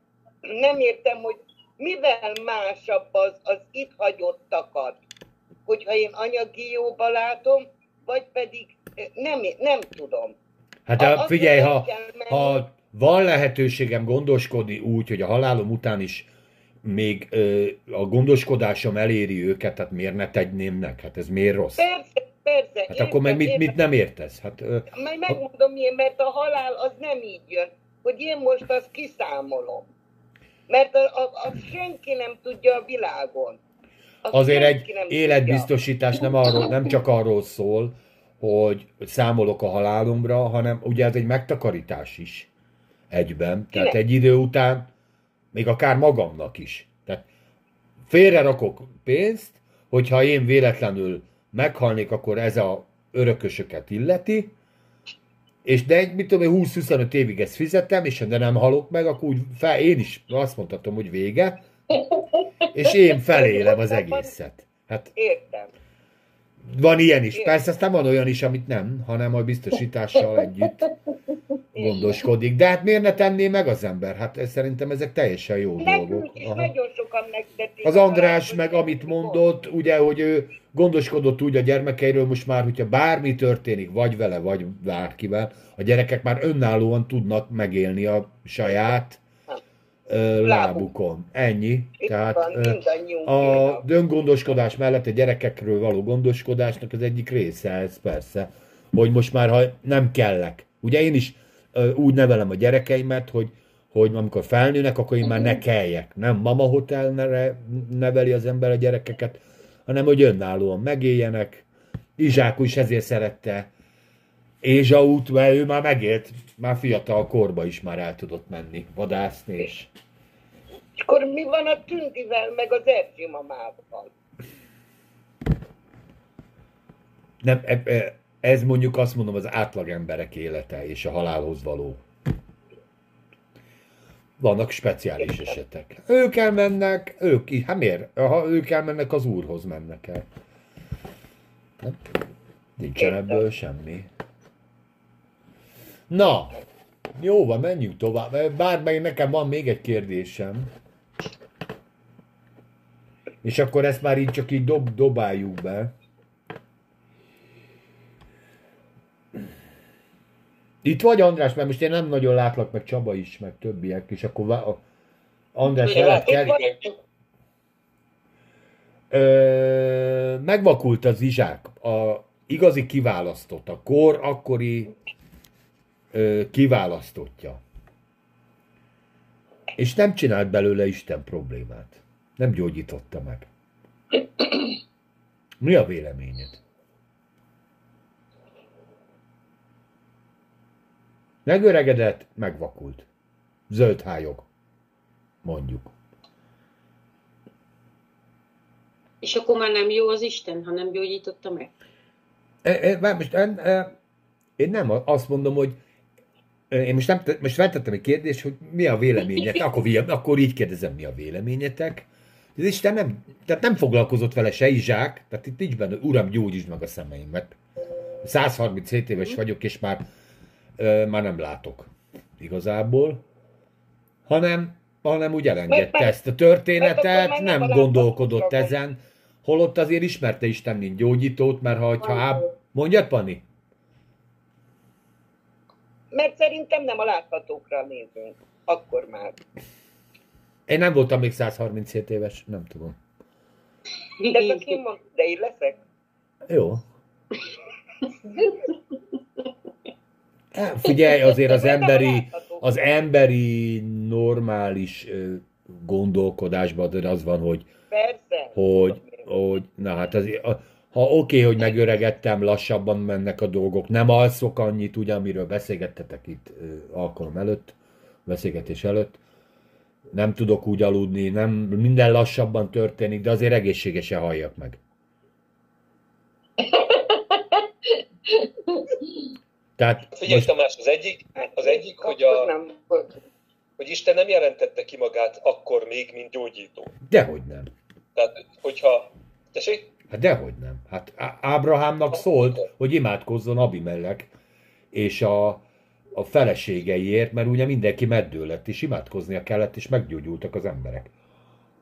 nem értem, hogy mivel másabb az, az itt hagyottakat, hogyha én anyagi jóba látom, vagy pedig nem, nem tudom. Hát A- ha, figyelj, ha, kell ha van lehetőségem gondoskodni úgy, hogy a halálom után is még ö, a gondoskodásom eléri őket, hát miért ne tenném nek? Hát ez miért rossz? Persze, persze. Hát akkor meg mit, mit nem értesz? Hát, ö, Majd megmondom miért, mert a halál az nem így jön, hogy én most azt kiszámolom. Mert a, a, a senki nem tudja a világon. Azt azért egy nem tudja. életbiztosítás nem, arról, nem csak arról szól, hogy számolok a halálomra, hanem ugye ez egy megtakarítás is egyben. Tehát Kinek? egy idő után még akár magamnak is. Tehát félre rakok pénzt, hogyha én véletlenül meghalnék, akkor ez a örökösöket illeti, és de egy, mit tudom, én, 20-25 évig ezt fizettem, és de nem halok meg, akkor úgy fel, én is azt mondhatom, hogy vége, [LAUGHS] és én felélem az egészet. Hát Értem. Van ilyen is. Persze aztán van olyan is, amit nem, hanem a biztosítással együtt [LAUGHS] gondoskodik. De hát miért ne tenné meg az ember? Hát ez, szerintem ezek teljesen jó dolgok. Nekünk is Aha. nagyon sokan. Az András meg amit mondott, ugye, hogy ő gondoskodott úgy a gyermekeiről, most már, hogyha bármi történik, vagy vele, vagy bárkivel, a gyerekek már önállóan tudnak megélni a saját lábukon. Ennyi. Itt Tehát van, a írnak. öngondoskodás mellett a gyerekekről való gondoskodásnak az egyik része ez persze, hogy most már ha nem kellek. Ugye én is úgy nevelem a gyerekeimet, hogy hogy amikor felnőnek, akkor én már ne kelljek. Nem mama hotelre neveli az ember a gyerekeket, hanem hogy önállóan megéljenek. Izsákú is ezért szerette Ézsaut, mert ő már megélt, már fiatal korba is már el tudott menni, vadászni, és És akkor mi van a Tündivel, meg az Erzsi mamával? nem, e- e- ez mondjuk azt mondom az átlag emberek élete és a halálhoz való. Vannak speciális esetek. Ők elmennek, ők, i- hát miért? Ha ők elmennek, az úrhoz mennek el. Nem? Nincsen ebből semmi. Na, jó van, menjünk tovább. Bár meg nekem van még egy kérdésem. És akkor ezt már így csak így dob, dobáljuk be. Itt vagy András, mert most én nem nagyon látlak, meg Csaba is, meg többiek, és akkor vá- a- András veled kell. Ö, megvakult az izsák. A igazi kiválasztott, a kor akkori ö, kiválasztottja. És nem csinált belőle Isten problémát. Nem gyógyította meg. Mi a véleményed? Megöregedett, megvakult. Zöld hályog. Mondjuk. És akkor már nem jó az Isten, ha nem gyógyította meg. E, e, várj, most, e, e, én nem azt mondom, hogy e, én most, nem, most feltettem egy kérdést, hogy mi a véleményetek, akkor, akkor így kérdezem, mi a véleményetek. Az Isten nem, tehát nem foglalkozott vele se Izsák, tehát itt nincs benne, uram, gyógyítsd meg a szemeimet. 137 éves vagyok, és már, e, már nem látok igazából, hanem, hanem úgy elengedte ezt a történetet, nem nem gondolkodott ezen, holott azért ismerte Isten, mint gyógyítót, mert ha, ha áb... Mondjad, Pani? Mert szerintem nem a láthatókra nézünk. Akkor már. Én nem voltam még 137 éves, nem tudom. De csak én mondom, de én leszek. Jó. Hát, Figyelj, azért az emberi, az emberi normális gondolkodásban azért az van, hogy, Persze. hogy, hogy na hát az, ha oké, okay, hogy megöregettem, lassabban mennek a dolgok, nem alszok annyit, ugye, amiről beszélgettetek itt alkalom előtt, beszélgetés előtt, nem tudok úgy aludni, nem, minden lassabban történik, de azért egészségesen halljak meg. Tehát Figyelj most, Tamás, az egyik, Hát, az egyik hogy, a, hogy Isten nem jelentette ki magát akkor még, mint gyógyító. dehogy nem. Tehát, hogyha... Tessék? Hát dehogy nem. Hát Ábrahámnak szólt, hogy imádkozzon Abimelek és a, a feleségeiért, mert ugye mindenki meddő lett, és imádkoznia kellett, és meggyógyultak az emberek.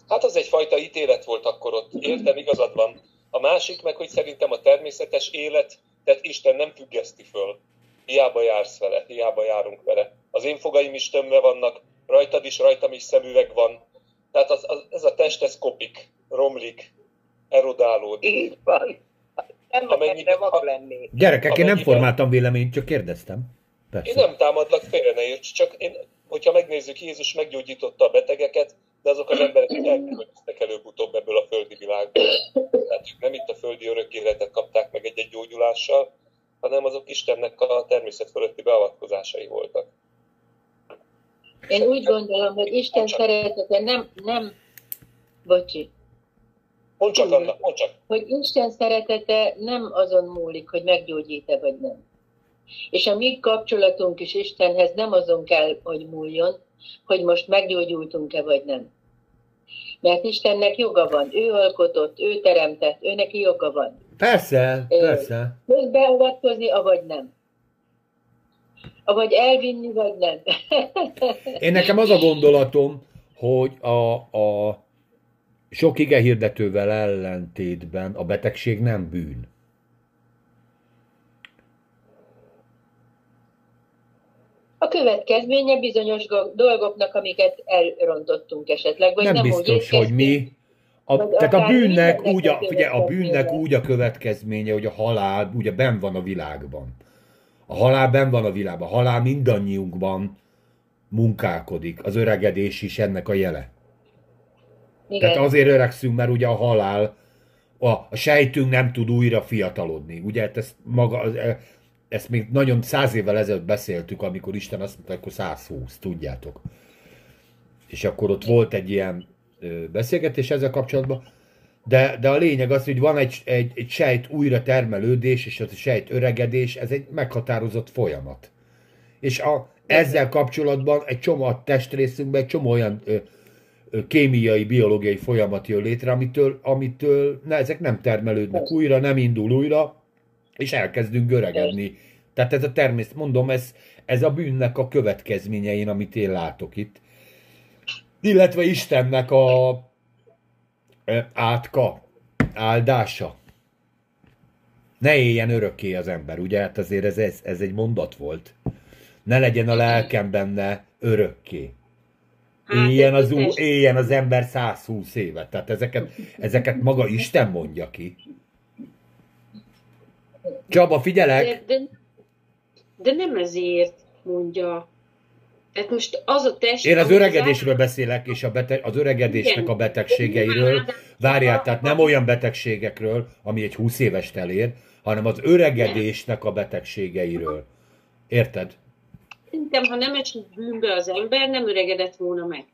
Hát az egyfajta ítélet volt akkor ott. Értem, igazad van. A másik meg, hogy szerintem a természetes élet, tehát Isten nem függeszti föl. Hiába jársz vele, hiába járunk vele. Az én fogaim is tömve vannak, rajtad is, rajtam is szemüveg van. Tehát az, az, ez a test, ez kopik, romlik, erodálódik. Így van. Nem Amennyi- akar, de vak lennék. Gyerekek, én nem Amennyiben- formáltam véleményt, csak kérdeztem. Én Persze. nem támadlak, félre ne érts, csak én, hogyha megnézzük, Jézus meggyógyította a betegeket, de azok az emberek elkülönöztek előbb-utóbb ebből a földi világból. Tehát ők nem itt a földi örök életet kapták meg egy-egy gyógyulással, hanem azok Istennek a természet fölötti beavatkozásai voltak. Én úgy gondolom, hogy Isten Csak. szeretete nem, nem, bocsi, Mondd csak, Anna, mondd csak. hogy Isten szeretete nem azon múlik, hogy meggyógyít-e vagy nem. És a mi kapcsolatunk is Istenhez nem azon kell, hogy múljon, hogy most meggyógyultunk-e vagy nem. Mert Istennek joga van, ő alkotott, ő teremtett, ő neki joga van. Persze, Ö, persze. Beavatkozni, avagy nem. Avagy elvinni, vagy nem. [LAUGHS] Én nekem az a gondolatom, hogy a, a sok ige hirdetővel ellentétben a betegség nem bűn. A következménye bizonyos go- dolgoknak, amiket elrontottunk esetleg, vagy nem, nem, úgy biztos, étkeztünk. hogy mi. A, tehát a bűnnek, úgy a, figyelj, a bűnnek úgy a következménye, hogy a halál ugye benn van a világban. A halál benn van a világban. A halál mindannyiunkban munkálkodik. Az öregedés is ennek a jele. Igen. Tehát azért öregszünk, mert ugye a halál, a, a sejtünk nem tud újra fiatalodni. Ugye hát ezt, maga, ezt még nagyon száz évvel ezelőtt beszéltük, amikor Isten azt mondta, akkor 120, tudjátok. És akkor ott volt egy ilyen beszélgetés ezzel kapcsolatban, de, de a lényeg az, hogy van egy, egy, egy sejt újra termelődés, és az a sejt öregedés, ez egy meghatározott folyamat. És a, ezzel kapcsolatban egy csomó a testrészünkben egy csomó olyan ö, ö, kémiai, biológiai folyamat jön létre, amitől, amitől ne, ezek nem termelődnek újra, nem indul újra, és elkezdünk öregedni. Tehát ez a természet, mondom, ez, ez a bűnnek a következményein, amit én látok itt. Illetve Istennek a, Átka, áldása. Ne éljen örökké az ember, ugye? Hát azért ez, ez, ez egy mondat volt. Ne legyen a lelkem benne örökké. Hát, Éljen az, ú- éljen az ember 120 évet. Tehát ezeket, ezeket maga Isten mondja ki. Csaba, figyelek! De, de, de nem ezért mondja. Tehát most az a test... Én az öregedésről beszélek, és a bete- az öregedésnek Igen. a betegségeiről. Várjál, tehát nem olyan betegségekről, ami egy 20 évest elér, hanem az öregedésnek a betegségeiről. Érted? Szerintem, ha nem esik bűnbe az ember, nem öregedett volna meg.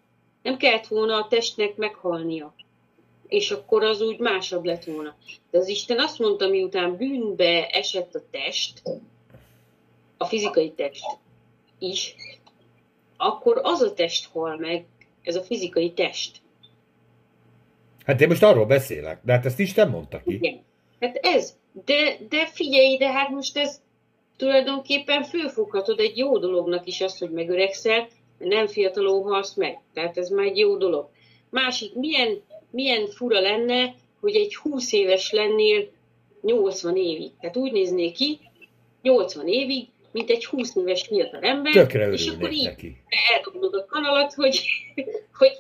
Nem kellett volna a testnek meghalnia. És akkor az úgy másabb lett volna. De az Isten azt mondta, miután bűnbe esett a test, a fizikai test is, akkor az a test hal meg, ez a fizikai test. Hát én most arról beszélek, de hát ezt Isten mondta ki. Igen. Hát ez. De, de figyelj, de hát most ez tulajdonképpen fölfoghatod egy jó dolognak is azt, hogy megöregszel, nem fiatalon halsz meg. Tehát ez már egy jó dolog. Másik, milyen, milyen fura lenne, hogy egy 20 éves lennél 80 évig. Tehát úgy néznék ki, 80 évig, mint egy 20 éves fiatal ember, Tökre és akkor így neki. eldobod a kanalat, hogy, hogy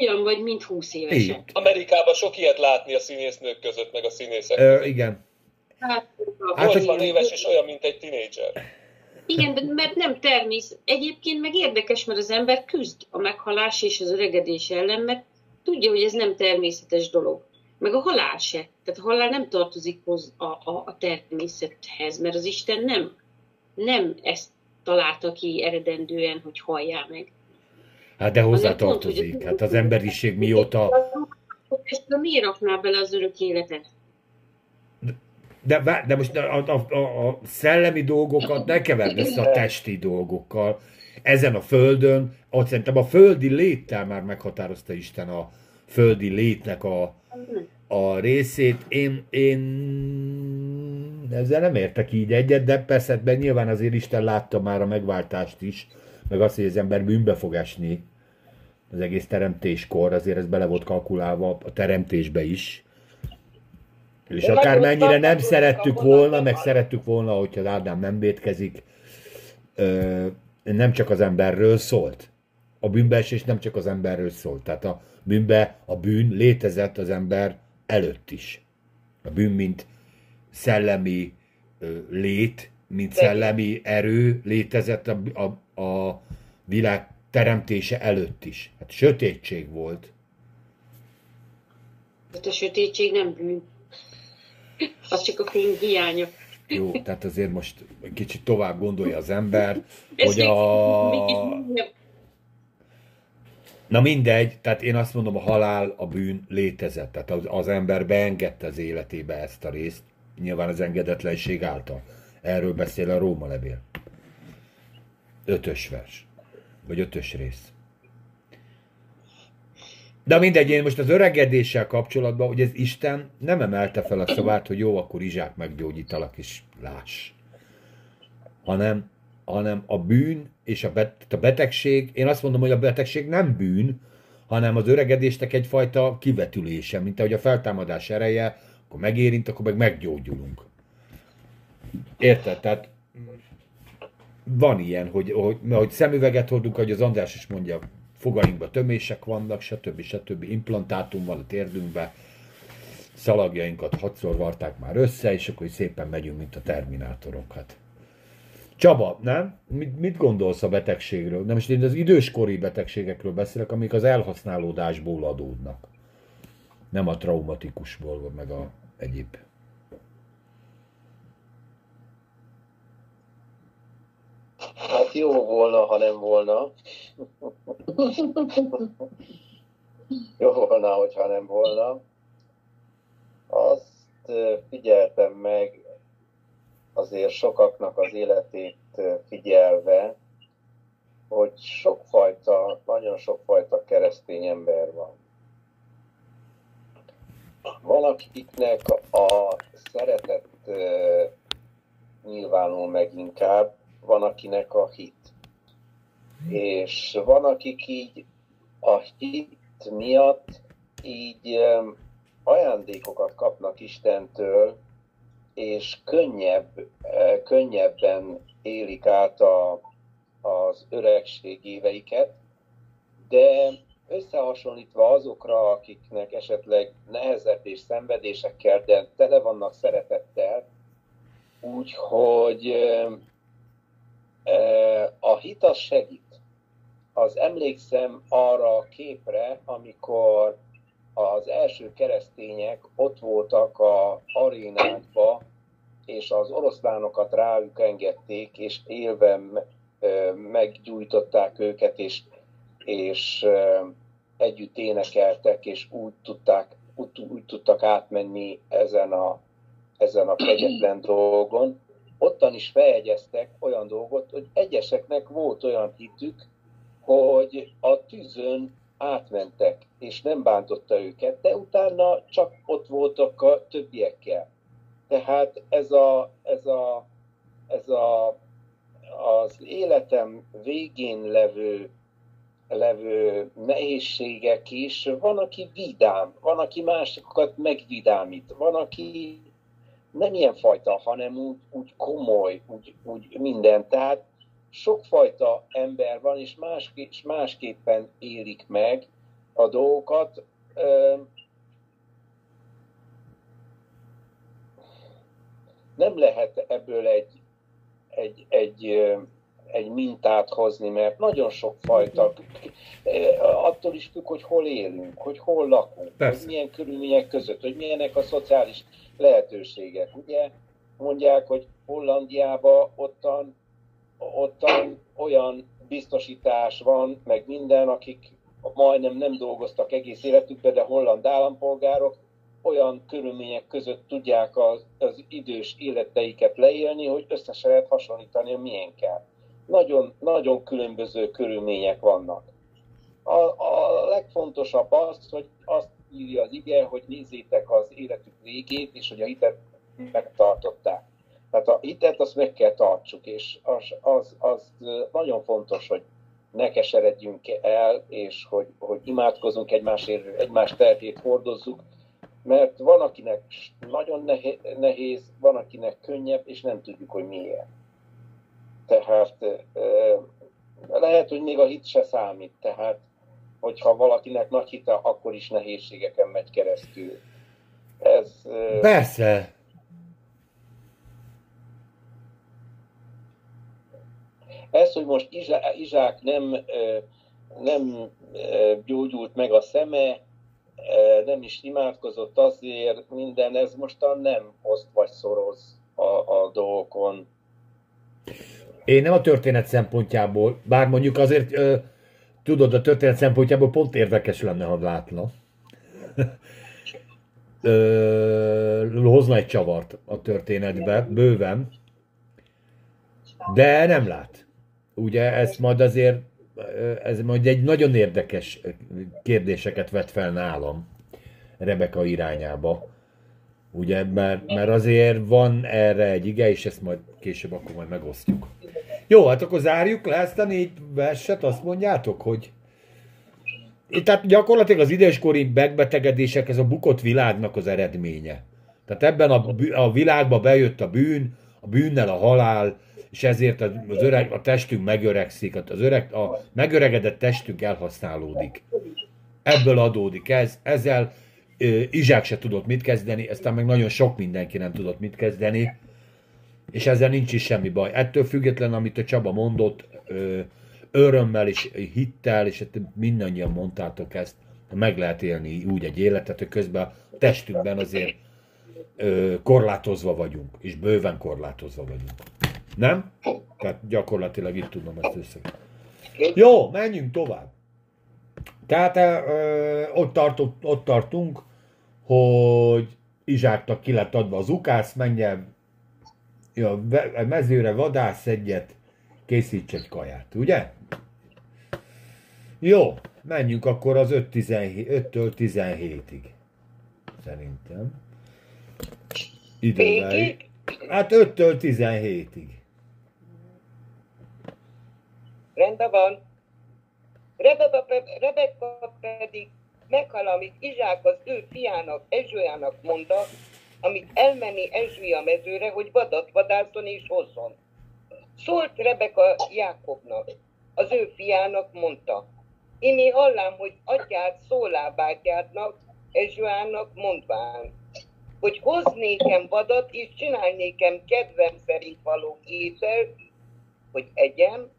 olyan vagy, mint 20 évesen. Így. Amerikában sok ilyet látni a színésznők között, meg a színészek Ö, között. igen. Hát, Hát, 80 hogy- éves és olyan, mint egy tinédzser. Igen, de mert nem természet. Egyébként meg érdekes, mert az ember küzd a meghalás és az öregedés ellen, mert tudja, hogy ez nem természetes dolog. Meg a halál se. Tehát a halál nem tartozik hoz a, a, a természethez, mert az Isten nem, nem ezt találta ki eredendően, hogy halljál meg. Hát de hozzá Hanem pont, tartozik. hogy- Hát az emberiség mióta... Ezt miért rakná bele az örök életet? De, de most a, a, a, a szellemi dolgokat ne keverd össze a testi dolgokkal. Ezen a földön, ott szerintem a földi léttel már meghatározta Isten a földi létnek a, a részét. Én, én ezzel nem értek így egyet, de persze de nyilván azért Isten látta már a megváltást is, meg azt, hogy az ember bűnbe fog esni az egész teremtéskor, azért ez bele volt kalkulálva a teremtésbe is. És De akármennyire nem szerettük volna, meg szerettük volna, hogyha az Ádám nem vétkezik, nem csak az emberről szólt. A bűnbeesés nem csak az emberről szólt. Tehát a bűnbe, a bűn létezett az ember előtt is. A bűn, mint szellemi ö, lét, mint szellemi erő létezett a, a, a világ teremtése előtt is. Hát sötétség volt. Hát a sötétség nem bűn. [LAUGHS] Az csak a fény hiánya. Jó, tehát azért most egy kicsit tovább gondolja az ember, [LAUGHS] hogy a... [LAUGHS] Na mindegy, tehát én azt mondom, a halál, a bűn létezett. Tehát az, az ember beengedte az életébe ezt a részt, nyilván az engedetlenség által. Erről beszél a Róma levél. Ötös vers. Vagy ötös rész. De mindegy, én most az öregedéssel kapcsolatban, hogy ez Isten nem emelte fel a szavát, hogy jó, akkor izsák meggyógyítalak, és láss. Hanem, hanem a bűn és a, bet, a betegség, én azt mondom, hogy a betegség nem bűn, hanem az öregedésnek egyfajta kivetülése, mint ahogy a feltámadás ereje, akkor megérint, akkor meg meggyógyulunk. Érted? Tehát van ilyen, hogy, hogy, hogy szemüveget hordunk, ahogy az András is mondja, fogainkba tömések vannak, stb. stb. implantátum van a térdünkbe, szalagjainkat hatszor varták már össze, és akkor szépen megyünk, mint a terminátorok. Csaba, nem? Mit, mit gondolsz a betegségről? Nem, most én az időskori betegségekről beszélek, amik az elhasználódásból adódnak. Nem a traumatikusból, meg a egyéb. Hát jó volna, ha nem volna. [LAUGHS] jó volna, hogyha nem volna. Azt figyeltem meg azért sokaknak az életét figyelve, hogy sokfajta, nagyon sokfajta keresztény ember van. Van, akiknek a szeretet nyilvánul meg inkább, van akinek a hit. És van, akik így a hit miatt így ajándékokat kapnak Istentől, és könnyebb, könnyebben élik át a, az öregség éveiket, de összehasonlítva azokra, akiknek esetleg nehezebb és szenvedésekkel, de tele vannak szeretettel, úgyhogy a hit az segít. Az emlékszem arra a képre, amikor az első keresztények ott voltak a arénákba, és az oroszlánokat rájuk engedték, és élve meggyújtották őket, és, és együtt énekeltek, és úgy tudták, úgy, úgy tudtak átmenni ezen a, ezen a kegyetlen [CLEARS THROAT] dolgon. Ottan is feljegyeztek olyan dolgot, hogy egyeseknek volt olyan hitük, hogy a tűzön átmentek, és nem bántotta őket, de utána csak ott voltak a többiekkel. Tehát ez a, ez a, ez a, az életem végén levő, levő nehézségek is, van, aki vidám, van, aki másokat megvidámít, van, aki nem ilyen fajta, hanem úgy, úgy komoly, úgy, úgy minden. Tehát sokfajta ember van, és, más, és másképpen élik meg a dolgokat. Ö, Nem lehet ebből egy, egy, egy, egy mintát hozni, mert nagyon sok fajta, attól is függ, hogy hol élünk, hogy hol lakunk, Persze. hogy milyen körülmények között, hogy milyenek a szociális lehetőségek. Ugye mondják, hogy Hollandiában ottan, ottan olyan biztosítás van, meg minden, akik majdnem nem dolgoztak egész életükben, de holland állampolgárok, olyan körülmények között tudják az, az idős életeiket leélni, hogy össze se lehet hasonlítani a miénkkel. Nagyon, nagyon különböző körülmények vannak. A, a legfontosabb az, hogy azt írja az ige, hogy nézzétek az életük végét, és hogy a hitet megtartották. Tehát a hitet azt meg kell tartsuk, és az, az, az nagyon fontos, hogy ne keseredjünk el, és hogy, hogy imádkozunk egymásért, egymás terhét hordozzuk, mert van, akinek nagyon nehéz, van, akinek könnyebb, és nem tudjuk, hogy miért. Tehát lehet, hogy még a hit se számít, tehát hogyha valakinek nagy hite, akkor is nehézségeken megy keresztül. Ez, Persze. ez hogy most Izsák nem, nem gyógyult meg a szeme, nem is imádkozott azért, minden, ez mostan nem oszt vagy szoroz a, a dolgokon. Én nem a történet szempontjából, bár mondjuk azért, ö, tudod, a történet szempontjából pont érdekes lenne, ha látna. ö, hozna egy csavart a történetbe, bőven. De nem lát. Ugye ez majd azért, ez majd egy nagyon érdekes kérdéseket vet fel nálam Rebeka irányába. Ugye, mert, mert azért van erre egy ige, és ezt majd később akkor majd megosztjuk. Jó, hát akkor zárjuk le ezt a négy verset, azt mondjátok, hogy tehát gyakorlatilag az időskori megbetegedések, ez a bukott világnak az eredménye. Tehát ebben a, a világba bejött a bűn, a bűnnel a halál, és ezért az öreg, a testünk megöregszik, az öreg, a megöregedett testünk elhasználódik. Ebből adódik ez, ezzel Izsák se tudott mit kezdeni, aztán meg nagyon sok mindenki nem tudott mit kezdeni, és ezzel nincs is semmi baj. Ettől független, amit a Csaba mondott, örömmel és hittel, és hát mindannyian mondtátok ezt, meg lehet élni úgy egy életet, hogy közben a testünkben azért korlátozva vagyunk, és bőven korlátozva vagyunk. Nem? Tehát gyakorlatilag itt tudom ezt össze. Jó, menjünk tovább. Tehát ö, ott, tartott, ott tartunk, hogy Izsáknak ki lett adva az ukász, menjen a mezőre vadász egyet, készíts egy kaját, ugye? Jó, menjünk akkor az 5-től 17-ig. Szerintem. Idővel. Hát 5-től 17-ig. Rendben van. Rebeka, Rebeka pedig meghal, amit Izsák az ő fiának, Ezsőjának mondta, amit elmenni Ezsői a mezőre, hogy vadat vadászon és hozzon. Szólt Rebeka Jákobnak, az ő fiának mondta, én hallám, hogy atyát szólá bátyádnak, Ezsőának mondván, hogy hoznékem vadat, és csinálnékem kedvem szerint való ételt, hogy egyem,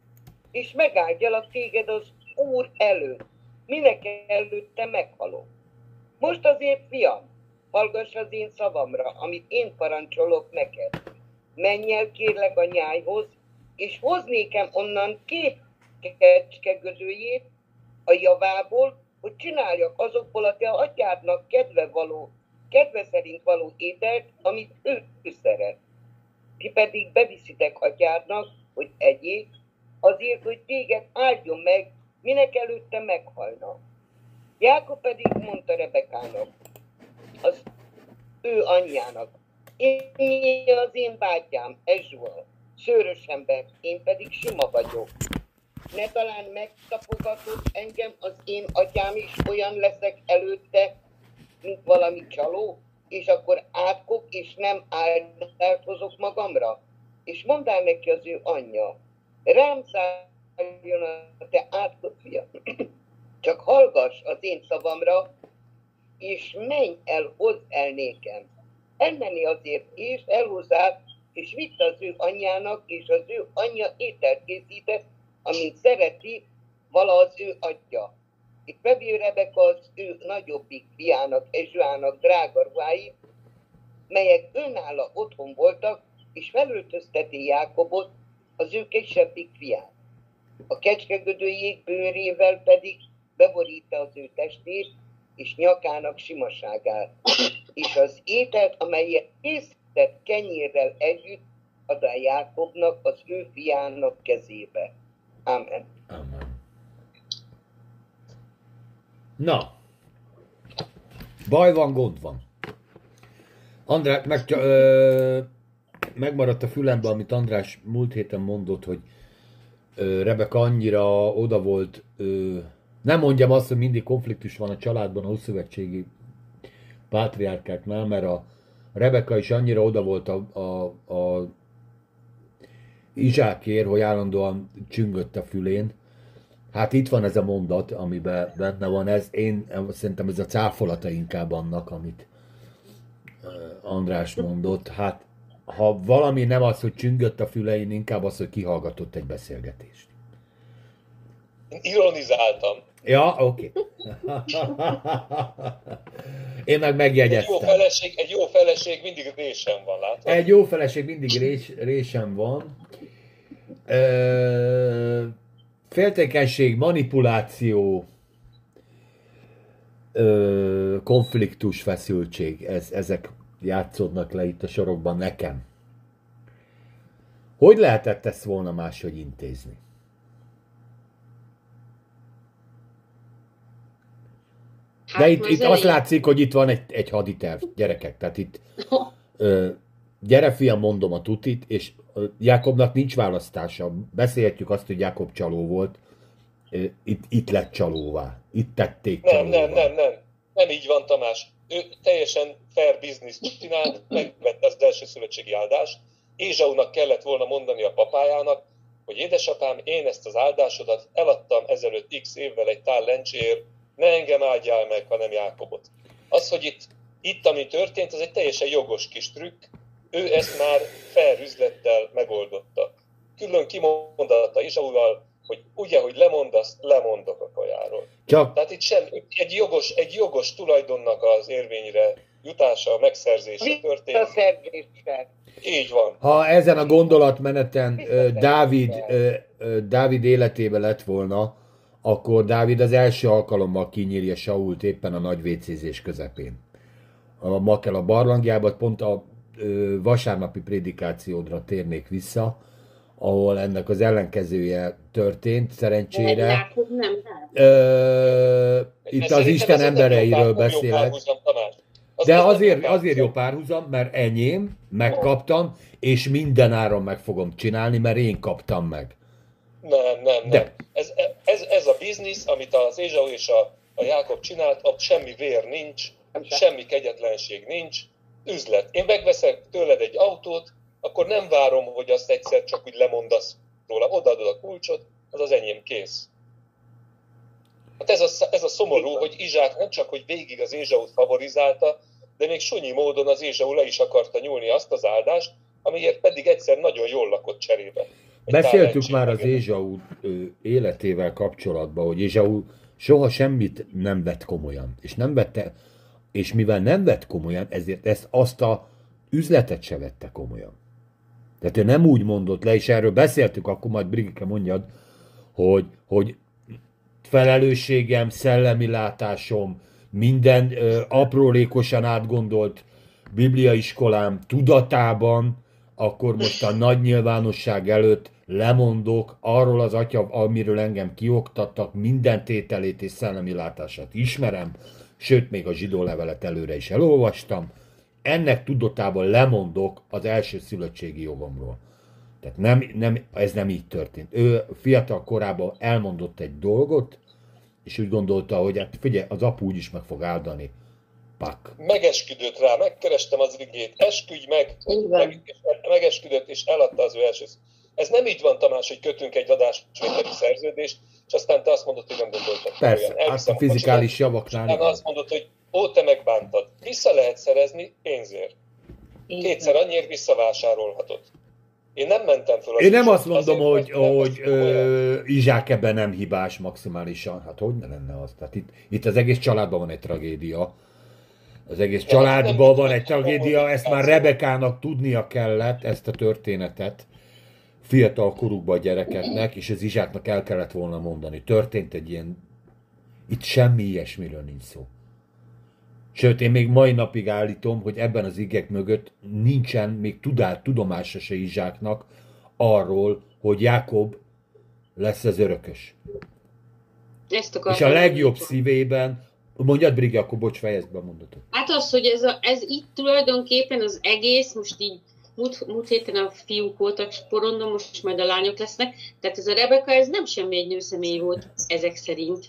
és megáldjalak téged az Úr előtt, minek előtte meghalok. Most azért, fiam, hallgass az én szavamra, amit én parancsolok neked. Menj el kérlek a nyájhoz, és hoznékem onnan két kecskegödőjét a javából, hogy csináljak azokból a te atyádnak kedve való, kedve szerint való ételt, amit ő szeret. Ti pedig beviszitek atyádnak, hogy egyék, azért, hogy téged áldjon meg, minek előtte meghalna. Jákob pedig mondta Rebekának, az ő anyjának, én az én bátyám, Ezsua, szőrös ember, én pedig sima vagyok. Ne talán megtapogatott engem az én atyám is, olyan leszek előtte, mint valami csaló, és akkor átkok, és nem áldást hozok magamra. És mondál neki az ő anyja, rám szálljon a te átkok fia. [CLEARS THROAT] Csak hallgass az én szavamra, és menj el, hozz el nékem. Elmenni azért és elhozzák, és vitt az ő anyjának, és az ő anyja ételt készített, amint szereti vala az ő atya. Itt bevél Rebeka az ő nagyobbik fiának, Ezsuának drága ruhái, melyek önálló otthon voltak, és felöltözteti Jákobot, az ő kisebbik fiát. A kecskegödőjék bőrével pedig beborítja az ő testét, és nyakának simaságát, és az ételt, amelyet készített kenyérrel együtt, ad a Jákobnak, az ő fiának kezébe. Amen. Amen. Na, baj van, gond van. András, meg, ö, megmaradt a fülembe, amit András múlt héten mondott, hogy ö, Rebeka annyira oda volt, nem mondjam azt, hogy mindig konfliktus van a családban, a Hószövetségi pátriárkáknál, mert a Rebeka is annyira oda volt a, a, a Izsákér, hogy állandóan csüngött a fülén. Hát itt van ez a mondat, amiben benne van ez. Én szerintem ez a cáfolata inkább annak, amit András mondott. Hát ha valami nem az, hogy csüngött a fülein, inkább az, hogy kihallgatott egy beszélgetést. Ironizáltam. Ja, oké. Okay. Én meg megjegyeztem. Egy jó feleség, egy jó feleség mindig résem van, látod? Egy jó feleség mindig rés, résem van. Ö, féltékenység, manipuláció, ö, konfliktus, feszültség, ez, ezek játszódnak le itt a sorokban nekem. Hogy lehetett ezt volna máshogy intézni? De Hát itt, most itt elég- azt látszik, hogy itt van egy, egy haditerv, gyerekek. Tehát itt [LAUGHS] ö, gyere fiam, mondom a tutit, és Jákobnak nincs választása. Beszélhetjük azt, hogy Jákob csaló volt. Itt, itt lett csalóvá. Itt tették Nem, csalóvá. nem, nem, nem. Nem így van, Tamás. Ő teljesen fair business csinált, megvette az első szövetségi áldást. Ézsaunak kellett volna mondani a papájának, hogy édesapám, én ezt az áldásodat eladtam ezelőtt x évvel egy tál lencséért, ne engem áldjál meg, hanem Jákobot. Az, hogy itt, itt ami történt, az egy teljesen jogos kis trükk, ő ezt már fair üzlettel megoldotta. Külön kimondatta Ézsaulal, hogy ugye, hogy lemondasz, lemondok a kajáról. Csak Tehát itt sem, egy jogos, egy jogos tulajdonnak az érvényre jutása, megszerzése történt. Visszaszerzéssel. Így van. ha ezen a gondolatmeneten Dávid, Dávid életébe lett volna, akkor Dávid az első alkalommal kinyírja Sault éppen a nagy vécézés közepén. A Makela barlangjában pont a ö, vasárnapi prédikációdra térnék vissza, ahol ennek az ellenkezője történt, szerencsére. Jákob nem rá. Ö, itt az Isten embereiről beszélek. De nem azért, azért jó párhuzam. párhuzam, mert enyém, megkaptam, és minden áron meg fogom csinálni, mert én kaptam meg. Nem, nem, nem. De. Ez, ez, ez a biznisz, amit az Ézsau és a, a Jákob csinált, ott semmi vér nincs, semmi kegyetlenség nincs, üzlet. Én megveszek tőled egy autót, akkor nem várom, hogy azt egyszer csak úgy lemondasz róla, odaadod a kulcsot, az az enyém kész. Hát ez a, ez a szomorú, hogy Izsák nem csak, hogy végig az Ézsaut favorizálta, de még sunyi módon az Ézsau le is akarta nyúlni azt az áldást, amiért pedig egyszer nagyon jól lakott cserébe. Beszéltük már az Ézsau életével kapcsolatban, hogy Ézsau soha semmit nem vett komolyan. És nem vette, és mivel nem vett komolyan, ezért ezt azt a üzletet se vette komolyan. Tehát ő nem úgy mondott le, és erről beszéltük, akkor majd Brigike mondjad, hogy, hogy felelősségem, szellemi látásom, minden ö, aprólékosan átgondolt bibliaiskolám tudatában, akkor most a nagy nyilvánosság előtt lemondok arról az atya, amiről engem kioktattak, minden tételét és szellemi látását ismerem, sőt, még a zsidó levelet előre is elolvastam, ennek tudatában lemondok az első szülöttségi jogomról. Tehát nem, nem, ez nem így történt. Ő fiatal korában elmondott egy dolgot, és úgy gondolta, hogy hát figyelj, az apu úgy is meg fog áldani. Pak. Megesküdött rá, megkerestem az rigét, esküdj meg, meg, megesküdött, és eladta az ő első. Ez nem így van, Tamás, hogy kötünk egy adásvételi szerződést, és aztán te azt mondod, hogy nem gondoltad. Persze, olyan. hát a fizikális javaknál. Aztán azt mondod, hogy ó, te megbántad. Vissza lehet szerezni pénzért. Kétszer annyiért visszavásárolhatod. Én nem mentem fel. Az Én nem azt mondom, hogy, hogy ö, Izsák ebben nem hibás maximálisan. Hát hogy ne lenne az? Tehát itt, itt az egész családban van egy tragédia. Az egész családban van egy tragédia, ezt már Rebekának tudnia kellett, ezt a történetet fiatal korukban a gyerekeknek, és az Izsáknak el kellett volna mondani. Történt egy ilyen, itt semmi ilyesmiről nincs szó. Sőt, én még mai napig állítom, hogy ebben az igek mögött nincsen még tudát, tudomása se Izsáknak arról, hogy Jákob lesz az örökös. Ezt és a legjobb szívében, mondjad Brigi, akkor bocs, fejezd be a mondatot. Hát az, hogy ez, a, ez itt tulajdonképpen az egész, most így múlt, múlt héten a fiúk voltak sporondon, most majd a lányok lesznek, tehát ez a Rebeka, ez nem semmi egy nőszemély volt ezek szerint.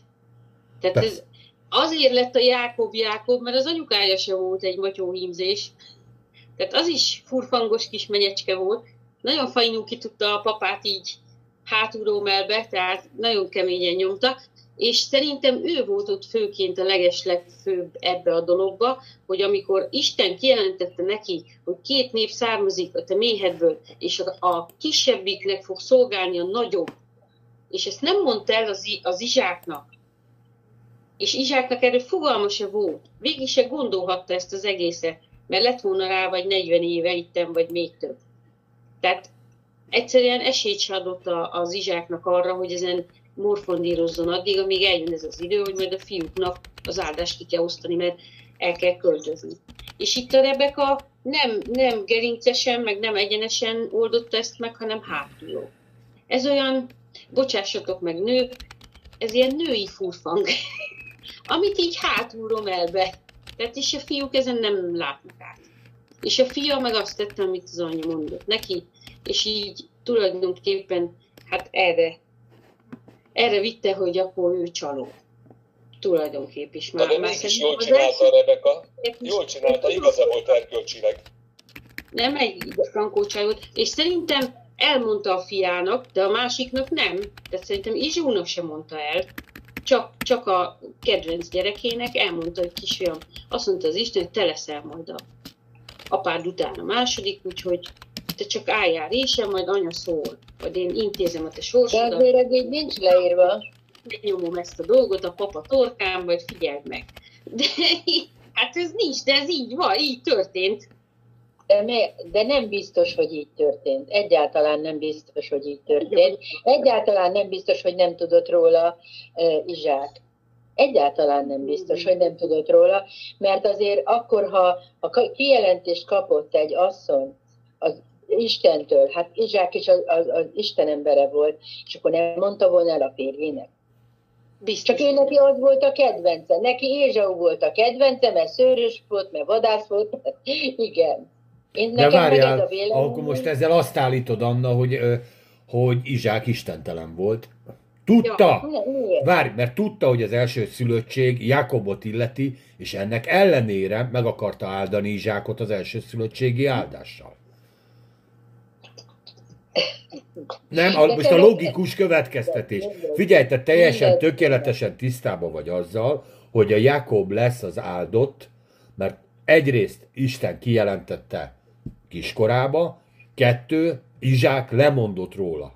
Tehát Persze. ez, azért lett a Jákob Jákob, mert az anyukája se volt egy matyóhímzés. Tehát az is furfangos kis menyecske volt. Nagyon fajnú ki tudta a papát így hátulról melbe, tehát nagyon keményen nyomta, és szerintem ő volt ott főként a legeslegfőbb ebbe a dologba, hogy amikor Isten kijelentette neki, hogy két nép származik a te méhedből, és a kisebbiknek fog szolgálni a nagyobb, és ezt nem mondta el az, az Izsáknak, és Izsáknak erről fogalma se volt. Végig se gondolhatta ezt az egészet, mert lett volna rá vagy 40 éve itten, vagy még több. Tehát egyszerűen esélyt se adott az Izsáknak arra, hogy ezen morfondírozzon addig, amíg eljön ez az idő, hogy majd a fiúknak az áldást ki kell osztani, mert el kell költözni. És itt a Rebeka nem, nem gerincesen, meg nem egyenesen oldotta ezt meg, hanem hátulról. Ez olyan, bocsássatok meg nők, ez ilyen női furfang amit így hátulról elbe. Tehát és a fiúk ezen nem látnak át. És a fia meg azt tette, amit az anyja mondott neki, és így tulajdonképpen hát erre, erre vitte, hogy akkor ő csaló. Tulajdonképp is már. De mégis jól csinálta a Rebeka. Jól csinálta, igaza volt erkölcsileg. Nem egy frankócság volt. És szerintem elmondta a fiának, de a másiknak nem. Tehát szerintem Izsónak sem mondta el csak, csak a kedvenc gyerekének elmondta, hogy kisfiam, azt mondta az Isten, hogy te leszel majd a apád után a második, úgyhogy te csak álljál résem, majd anya szól, vagy én intézem a te sorsodat. De azért így nincs leírva. Nyomom ezt a dolgot a papa torkán, vagy figyeld meg. De hát ez nincs, de ez így van, így történt. De, de nem biztos, hogy így történt. Egyáltalán nem biztos, hogy így történt. Egyáltalán nem biztos, hogy nem tudott róla Izsák. Egyáltalán nem biztos, hogy nem tudott róla, mert azért akkor, ha a kijelentést kapott egy asszony az Istentől, hát Izsák is az, az, az Isten embere volt, és akkor nem mondta volna el a férjének. Biztos. Csak ő neki az volt a kedvence. Neki Ézsau volt a kedvence, mert szőrös volt, mert vadász volt. [LAUGHS] Igen. Én De várjál, akkor most ezzel azt állítod, Anna, hogy, hogy Izsák istentelen volt. Tudta! Miért? Várj, mert tudta, hogy az első szülöttség Jakobot illeti, és ennek ellenére meg akarta áldani Izsákot az első szülöttségi áldással. Nem, a, most a logikus következtetés. Figyelj, te teljesen tökéletesen tisztában vagy azzal, hogy a Jakob lesz az áldott, mert egyrészt Isten kijelentette kiskorába, kettő, Izsák lemondott róla.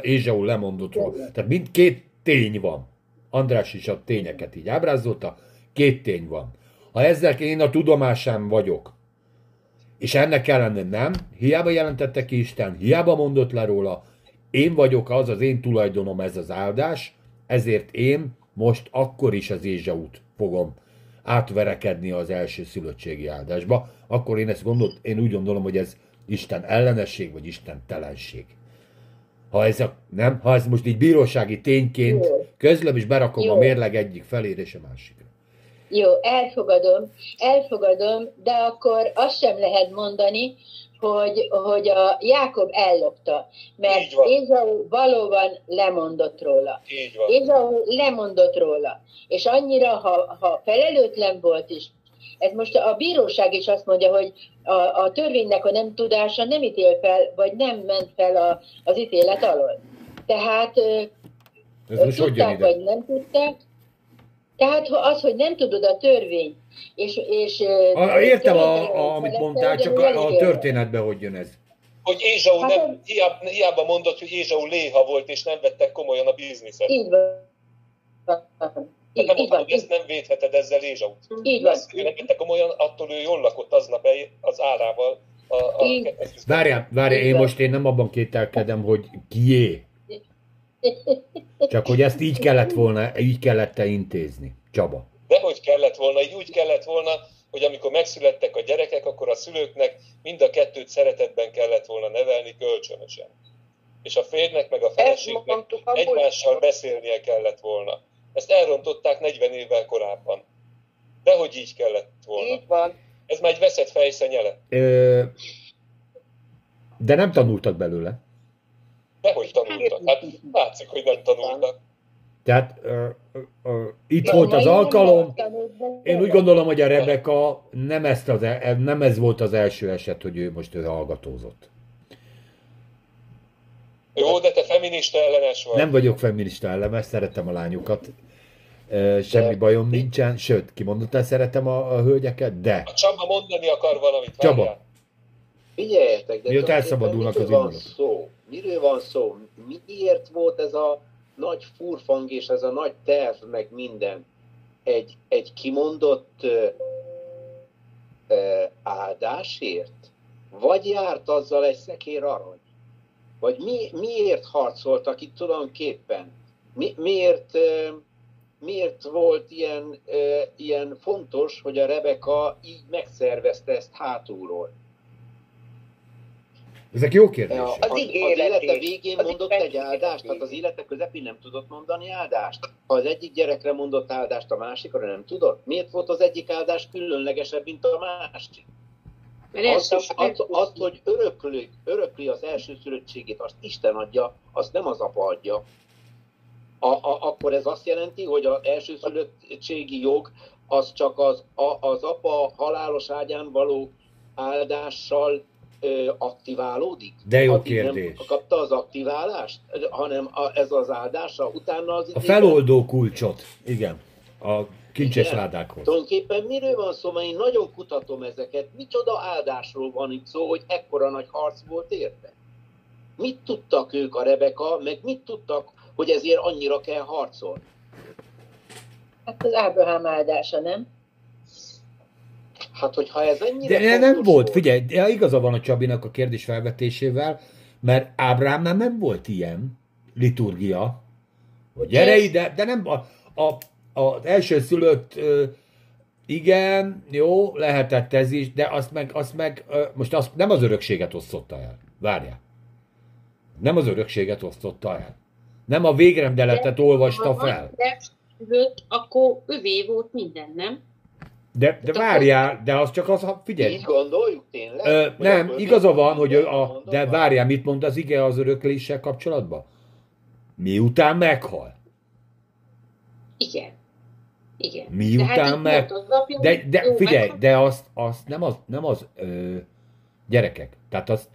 Ézsau lemondott róla. Tehát mindkét tény van. András is a tényeket így ábrázolta, két tény van. Ha ezzel én a tudomásán vagyok, és ennek ellenére nem, hiába jelentette ki Isten, hiába mondott le róla, én vagyok az, az én tulajdonom ez az áldás, ezért én most akkor is az Ézsaut fogom átverekedni az első szülöttségi áldásba, akkor én ezt gondolt, én úgy gondolom, hogy ez Isten ellenesség, vagy Isten telenség. Ha ez, a, nem, ha ez most így bírósági tényként Jó. közlöm, és berakom a Jó. mérleg egyik felére és a másikra. Jó, elfogadom, elfogadom, de akkor azt sem lehet mondani, hogy, hogy a Jákob ellopta, mert. Ézau valóban lemondott róla. Ézau lemondott róla, és annyira, ha, ha felelőtlen volt is, ez most a bíróság is azt mondja, hogy a, a törvénynek a nem tudása nem ítél fel, vagy nem ment fel a, az ítélet alól. Tehát Ez most tudták, vagy nem tudták. Tehát ha az, hogy nem tudod a törvény, és... és A, értem, a, a, amit mondtál, csak a, a elítél. történetben hogy jön ez. Hogy Ézsau Hát nem, hiába, hiába mondott, hogy Ézsau léha volt, és nem vettek komolyan a bizniszet. Így van. Tehát Így, nem így mondtam, van, hogy ezt nem védheted ezzel Ézsaut. így van. Ezt ő nem vette komolyan, attól ő jól lakott aznap el az árával. A, a Várjál, várjál, én Igen. most én nem abban kételkedem, hogy kié. Csak hogy ezt így kellett volna, így kellett -e intézni. Csaba. Dehogy kellett volna, így úgy kellett volna, hogy amikor megszülettek a gyerekek, akkor a szülőknek mind a kettőt szeretetben kellett volna nevelni kölcsönösen. És a férnek meg a feleségnek mondtuk egymással beszélnie kellett volna. Ezt elrontották 40 évvel korábban. Dehogy így kellett volna. Így van. Ez már egy veszett fejszenyele. Ö, de nem tanultak belőle. Dehogy tanultak. Hát látszik, hogy nem tanultak. Tehát ö, ö, itt Jó, volt az alkalom. Én úgy gondolom, hogy a Rebeka nem, ezt az, e- nem ez volt az első eset, hogy ő most ő hallgatózott. Jó, de te feminista ellenes vagy. Nem vagyok feminista ellenes, szeretem a lányokat. Semmi bajom nincsen, sőt, kimondottan szeretem a, a hölgyeket, de A Csaba mondani akar valamit. Csaba. várjál. Figyeljetek, de tulajdonképpen elszabadulnak az szó? Miről van szó? Miért volt ez a nagy furfang és ez a nagy terv, meg minden? Egy, egy kimondott ö, ö, áldásért? Vagy járt azzal egy szekér arany? Vagy mi, miért harcoltak itt tulajdonképpen? Mi, miért, ö, miért volt ilyen, ö, ilyen fontos, hogy a Rebeka így megszervezte ezt hátulról? Ezek jó kérdések. Az az, élete végén Az mondott egy áldást, tehát az élete közepén nem tudott mondani áldást. Ha az egyik gyerekre mondott áldást, a másikra nem tudott. Miért volt az egyik áldás különlegesebb, mint a másik? Mert Az, ez az, hogy örökli, örökli az első szülöttségét, azt Isten adja, azt nem az apa adja. A, a, akkor ez azt jelenti, hogy az első szülöttségi jog az csak az, a, az apa halálos ágyán való áldással aktiválódik? De jó Addig kérdés. Nem kapta az aktiválást, hanem a, ez az áldása, utána az A feloldó kulcsot, igen, a kincses Igen. ládákhoz. Tulajdonképpen miről van szó, mert én nagyon kutatom ezeket. Micsoda áldásról van itt szó, hogy ekkora nagy harc volt érte? Mit tudtak ők a Rebeka, meg mit tudtak, hogy ezért annyira kell harcolni? Hát az Ábrahám áldása, nem? Hát, hogyha ez ennyire De nem fontos volt, figyelj, de igaza van a Csabinak a kérdés felvetésével, mert Ábrámnál nem volt ilyen liturgia, hogy gyere Ez- ide, de nem a, a, az első szülött, igen, jó, lehetett ez is, de azt meg, azt meg most azt nem az örökséget osztotta el. Várjál. Nem az örökséget osztotta el. Nem a végrendeletet olvasta fel. De akkor övé volt minden, nem? De, de várjál, de az csak az, figyelj, Így gondoljuk tényleg? Ö, nem, igaza van, hogy a, de várjál, mit mond az ige az örökléssel kapcsolatban? Miután meghal. Igen. Igen. Miután Tehát itt meg- De, de jó, figyelj, meg- de azt, azt nem az, nem az ö, gyerekek, tehát azt,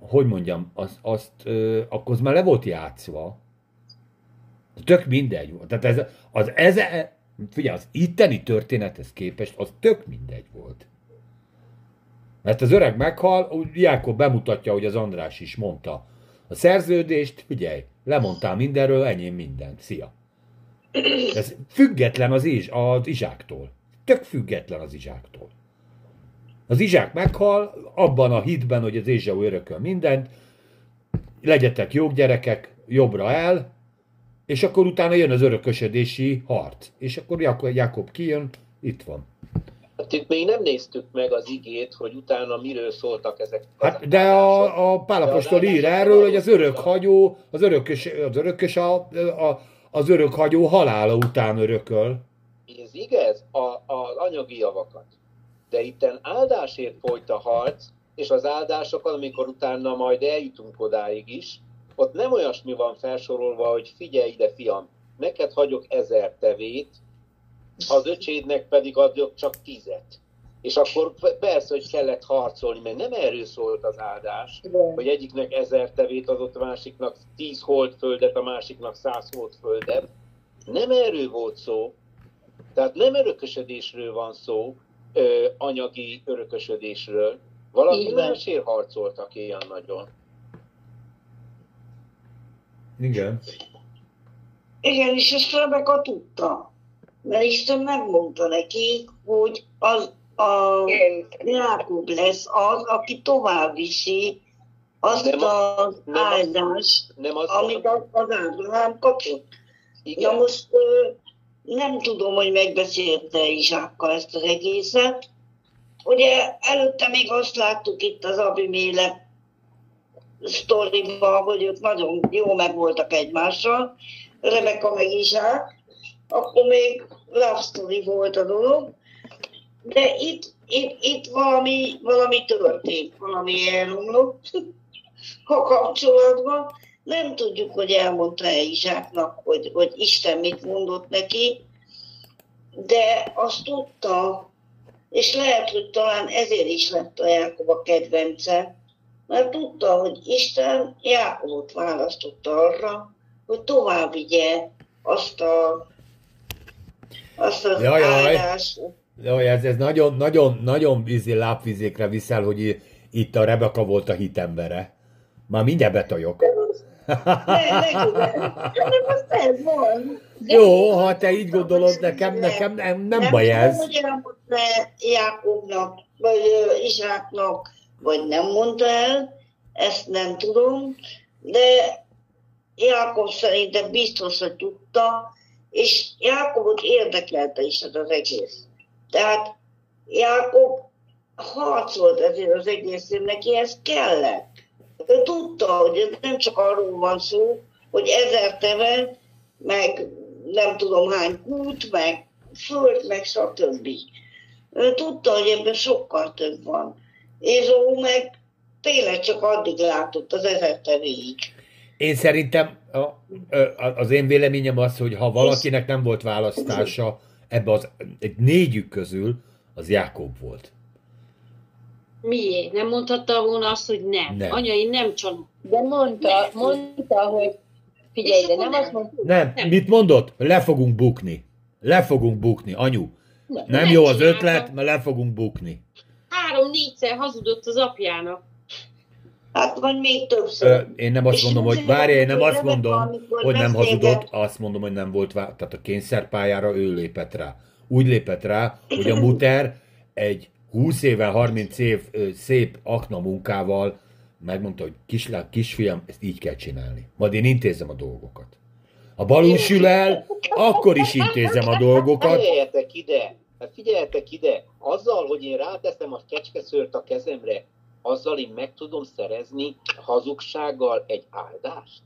hogy mondjam, azt, azt ö, akkor az már le volt játszva. Tök mindegy. Tehát ez, az ez, figyelj, az itteni történethez képest az tök mindegy volt. Mert az öreg meghal, Jákob bemutatja, hogy az András is mondta. A szerződést, figyelj, lemondtál mindenről, enyém minden. Szia. Ez független az, iz, az izsáktól. Tök független az izsáktól. Az izsák meghal, abban a hitben, hogy az Ézsau örököl mindent, legyetek jók gyerekek, jobbra el, és akkor utána jön az örökösödési harc. És akkor Jákob, Jákob kijön, itt van. Hát itt még nem néztük meg az igét, hogy utána miről szóltak ezek. Hát, de a, a Pálapostól ír erről, hogy az örök hagyó, az örökös, az örökös a, a, az örök hagyó halála után örököl. Ez igaz, a, az anyagi javakat. De itten áldásért folyt a harc, és az áldásokat, amikor utána majd eljutunk odáig is, ott nem olyasmi van felsorolva, hogy figyelj ide, fiam, neked hagyok ezer tevét, az öcsédnek pedig adjuk csak tizet. És akkor persze, hogy kellett harcolni, mert nem erről szólt az áldás, hogy egyiknek ezer tevét adott, a másiknak tíz holdföldet, a másiknak száz holdföldet. Nem erről volt szó, tehát nem örökösödésről van szó, ö, anyagi örökösödésről. Van. másért harcoltak ilyen nagyon. Igen. Igen, és ezt Rebeka tudta. Mert Isten megmondta neki, hogy az a Jákob lesz az, aki tovább viszi azt Nem a- az nem a- áldást, Nem az, amit az az Ábrahám kapott. igen, Na most nem tudom, hogy megbeszélte Izsákkal ezt az egészet. Ugye előtte még azt láttuk itt az Abiméle sztoriban, hogy ők nagyon jó meg voltak egymással, Rebeka meg Izsák, akkor még love story volt a dolog, de itt, itt, itt valami, valami történt, valami elromlott [LAUGHS] a kapcsolatban. Nem tudjuk, hogy elmondta-e Izsáknak, hogy, hogy Isten mit mondott neki, de azt tudta, és lehet, hogy talán ezért is lett a Jákob a kedvence, mert tudta, hogy Isten Jákobot választotta arra, hogy tovább vigye azt a azt az Jaj, jaj. áldást. Jó, ez, ez nagyon, nagyon, nagyon vízi lábvizékre viszel, hogy itt a Rebeka volt a hitembere. Már mindjárt betaljok. Ne, ne, nem, az ez van. Jó, ha te így gondolod, nekem, nekem nem, nem, nem baj ez. hogy elmondta Jákobnak, vagy Izsáknak, vagy nem mondta el, ezt nem tudom, de Jákob szerintem biztos, hogy tudta, és Jákobot érdekelte is ez az egész. Tehát Jákob harcolt ezért az egészért, neki ez kellett. Ő tudta, hogy ez nem csak arról van szó, hogy ezer teve, meg nem tudom hány kút, meg föld, meg stb. Ő tudta, hogy ebben sokkal több van. Ézó meg tényleg csak addig látott az ezer tevéig. Én szerintem a, az én véleményem az, hogy ha valakinek nem volt választása ebbe az egy négyük közül, az Jákob volt. Miért? Nem mondhatta volna azt, hogy nem. Nem. Anya, én nem csalom. De mondta, mondta, hogy figyelj, És de nem nem. azt mondta, Nem, Nem. mit mondott? Le fogunk bukni. Le fogunk bukni, anyu. Nem. Nem Nem jó az ötlet, mert le fogunk bukni. Három-négyszer hazudott az apjának. Hát vagy még többször. Ö, én nem azt És mondom, hogy várj, én nem azt mondom, hogy nem hazudott, azt mondom, hogy nem volt vá- tehát a kényszerpályára ő lépett rá. Úgy lépett rá, hogy a [LAUGHS] muter egy 20 éve, 30 év ö, szép akna munkával megmondta, hogy kislák, kisfiam, ezt így kell csinálni. Majd én intézem a dolgokat. Ha balul sül el, akkor is intézem a dolgokat. Figyeljetek ide! Hát figyeljetek ide! Azzal, hogy én ráteszem a kecskeszőrt a kezemre, azzal én meg tudom szerezni hazugsággal egy áldást?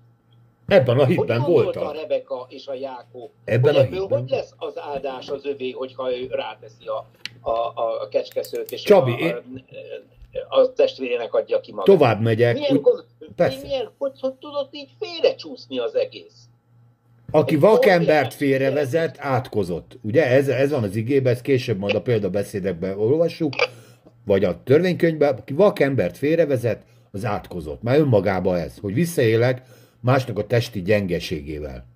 Ebben a Hogy hitben a voltak. Rebeka és a Jákob? Ebben hogy a hitben. hogy lesz az áldás az övé, hogyha ő ráteszi a, a, a, a kecskeszőrt, és Csabi, a, én- a, a testvérének adja ki magát? Tovább megyek. Milyen, Úgy, gond, persze. milyen hogy, hogy tudott így félrecsúszni az egész? Aki vakembert félrevezet, átkozott. Ugye ez, ez van az igében, ezt később majd a példabeszédekben olvassuk, vagy a törvénykönyvben, aki vakembert félrevezet, az átkozott. Már önmagában ez, hogy visszaélek másnak a testi gyengeségével.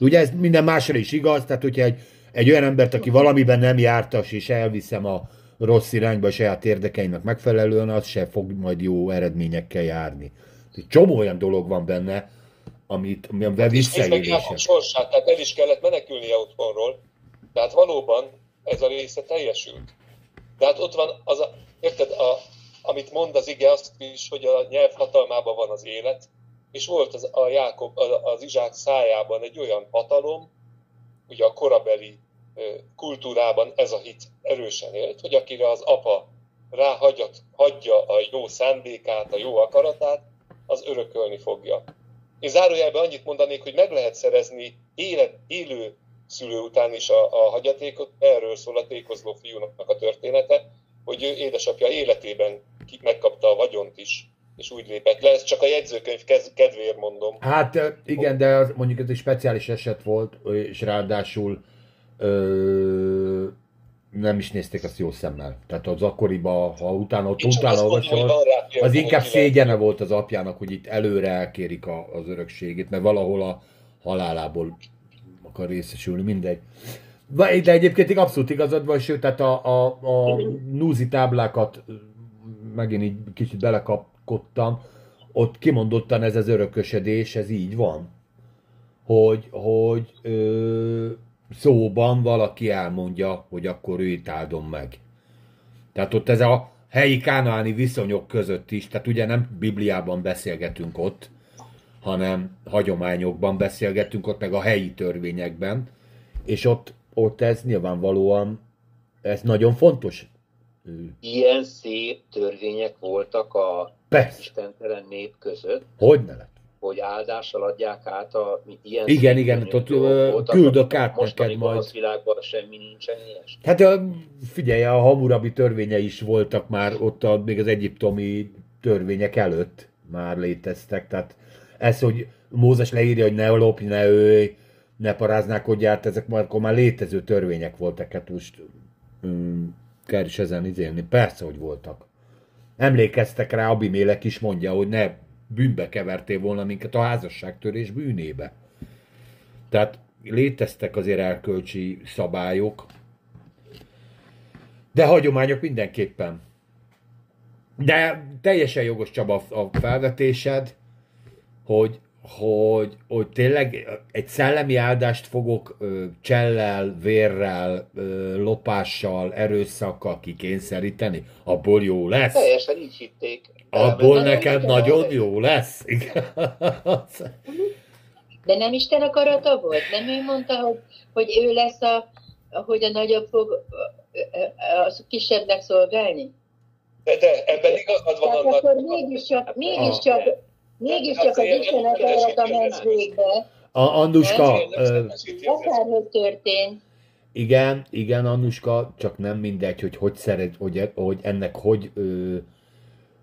Ugye ez minden másra is igaz, tehát hogyha egy, egy olyan embert, aki valamiben nem jártas, és elviszem a rossz irányba a saját érdekeimnek megfelelően, az se fog majd jó eredményekkel járni. Csomó olyan dolog van benne, amit, amivel És Jákob visszaélések. sorsát, tehát el is kellett menekülnie otthonról. Tehát valóban ez a része teljesült. De hát ott van az a, érted, a, amit mond az ige azt is, hogy a nyelv hatalmában van az élet, és volt az, a Jákob, a- az Izsák szájában egy olyan hatalom, ugye a korabeli kultúrában ez a hit erősen élt, hogy akire az apa ráhagyat, hagyja a jó szándékát, a jó akaratát, az örökölni fogja. Én zárójelben annyit mondanék, hogy meg lehet szerezni élet, élő szülő után is a, a hagyatékot. Erről szól a tékozló fiúnak a története, hogy ő édesapja életében megkapta a vagyont is, és úgy lépett le. Ez csak a jegyzőkönyv kedvéért mondom. Hát igen, de az, mondjuk ez egy speciális eset volt, és ráadásul ö, nem is nézték azt jó szemmel. Tehát az akkoriban, ha utána, ott utána olvasol, az inkább szégyene volt az apjának, hogy itt előre elkérik a, az örökségét, mert valahol a halálából akar részesülni, mindegy. De egyébként abszolút igazad van, sőt, tehát a, a, a núzi táblákat megint így kicsit belekapkodtam, ott kimondottan ez az örökösödés, ez így van. Hogy, hogy ö, szóban valaki elmondja, hogy akkor őt áldom meg. Tehát ott ez a helyi kánaáni viszonyok között is, tehát ugye nem Bibliában beszélgetünk ott, hanem hagyományokban beszélgetünk ott, meg a helyi törvényekben, és ott, ott ez nyilvánvalóan, ez nagyon fontos. Ilyen szép törvények voltak a Persze, istentelen nép között, hogy ne lett. Hogy áldással adják át a ilyen Igen, igen, ott, küldök át neked majd. gonosz világban semmi nincsen ilyes. Hát ö, figyelj, a Hammurabi törvényei is voltak már ott a, még az egyiptomi törvények előtt már léteztek, tehát ez, hogy Mózes leírja, hogy ne lopj, ne ölj, ne paráználkodjál, ezek már akkor már létező törvények voltak, hát most um, kell is ezen izélni. Persze, hogy voltak. Emlékeztek rá, Abimélek is mondja, hogy ne bűnbe kevertél volna minket a házasságtörés bűnébe. Tehát léteztek azért erkölcsi szabályok, de hagyományok mindenképpen. De teljesen jogos Csaba a felvetésed, hogy, hogy, hogy tényleg egy szellemi áldást fogok ö, csellel, vérrel, ö, lopással, erőszakkal kikényszeríteni, abból jó lesz. Teljesen így hitték. Abból neked nagyon jó lesz. Igen. De nem Isten akarata volt? Nem ő mondta, hogy, hogy ő lesz a, hogy a nagyobb fog a kisebbnek szolgálni? De, de ebben igazad van Tehát annak. akkor mégiscsak, mégiscsak, mégiscsak az Isten akarata ment végbe, A Anduska, akárhogy történt. Igen, igen, Annuska, csak nem mindegy, hogy hogy szeret, hogy, hogy ennek hogy ö,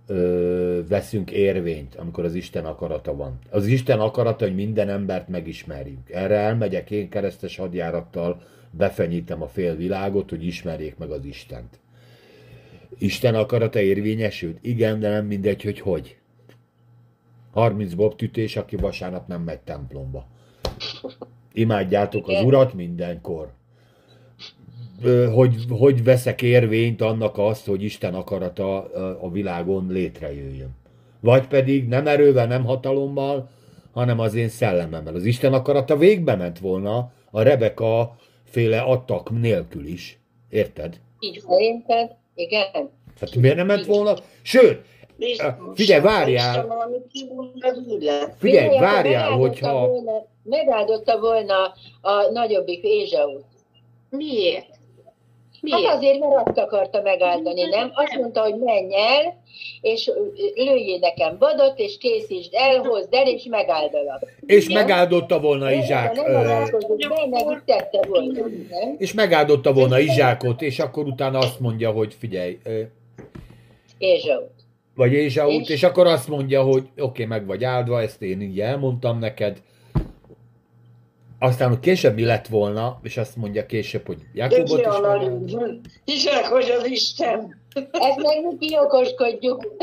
ö, veszünk érvényt, amikor az Isten akarata van. Az Isten akarata, hogy minden embert megismerjük. Erre elmegyek én keresztes hadjárattal, befenyítem a fél világot, hogy ismerjék meg az Istent. Isten akarata érvényesült? Igen, de nem mindegy, hogy hogy. 30 bobtütés, aki vasárnap nem megy templomba. Imádjátok az. Urat mindenkor. Hogy, hogy veszek érvényt annak azt, hogy Isten akarata a világon létrejöjjön. Vagy pedig nem erővel, nem hatalommal, hanem az én szellememmel. Az Isten akarata végbe ment volna a Rebeka féle attak nélkül is. Érted? Így. Szerinted? Igen. Hát miért nem ment volna? Sőt, figyelj, várjál. Figyelj, várjál, hogyha... Megáldotta volna a nagyobbik Ézsaut. Miért? Hát Miért? azért, mert azt akarta megáldani, nem? Azt mondta, hogy menj el, és lőjél nekem vadot, és készítsd el, hozd el, és megáldalak. És Igen. megáldotta volna Izsák. Nem így tette volna, nem? És megáldotta volna Izsákot, és akkor utána azt mondja, hogy figyelj, Ézsaut. vagy Ézsaut, és, És- akkor azt mondja, hogy oké, okay, meg vagy áldva, ezt én így elmondtam neked, aztán később mi lett volna, és azt mondja később, hogy Jakobot is megáldja. hiszek, hogy az Isten. Ez meg mi kiokoskodjuk.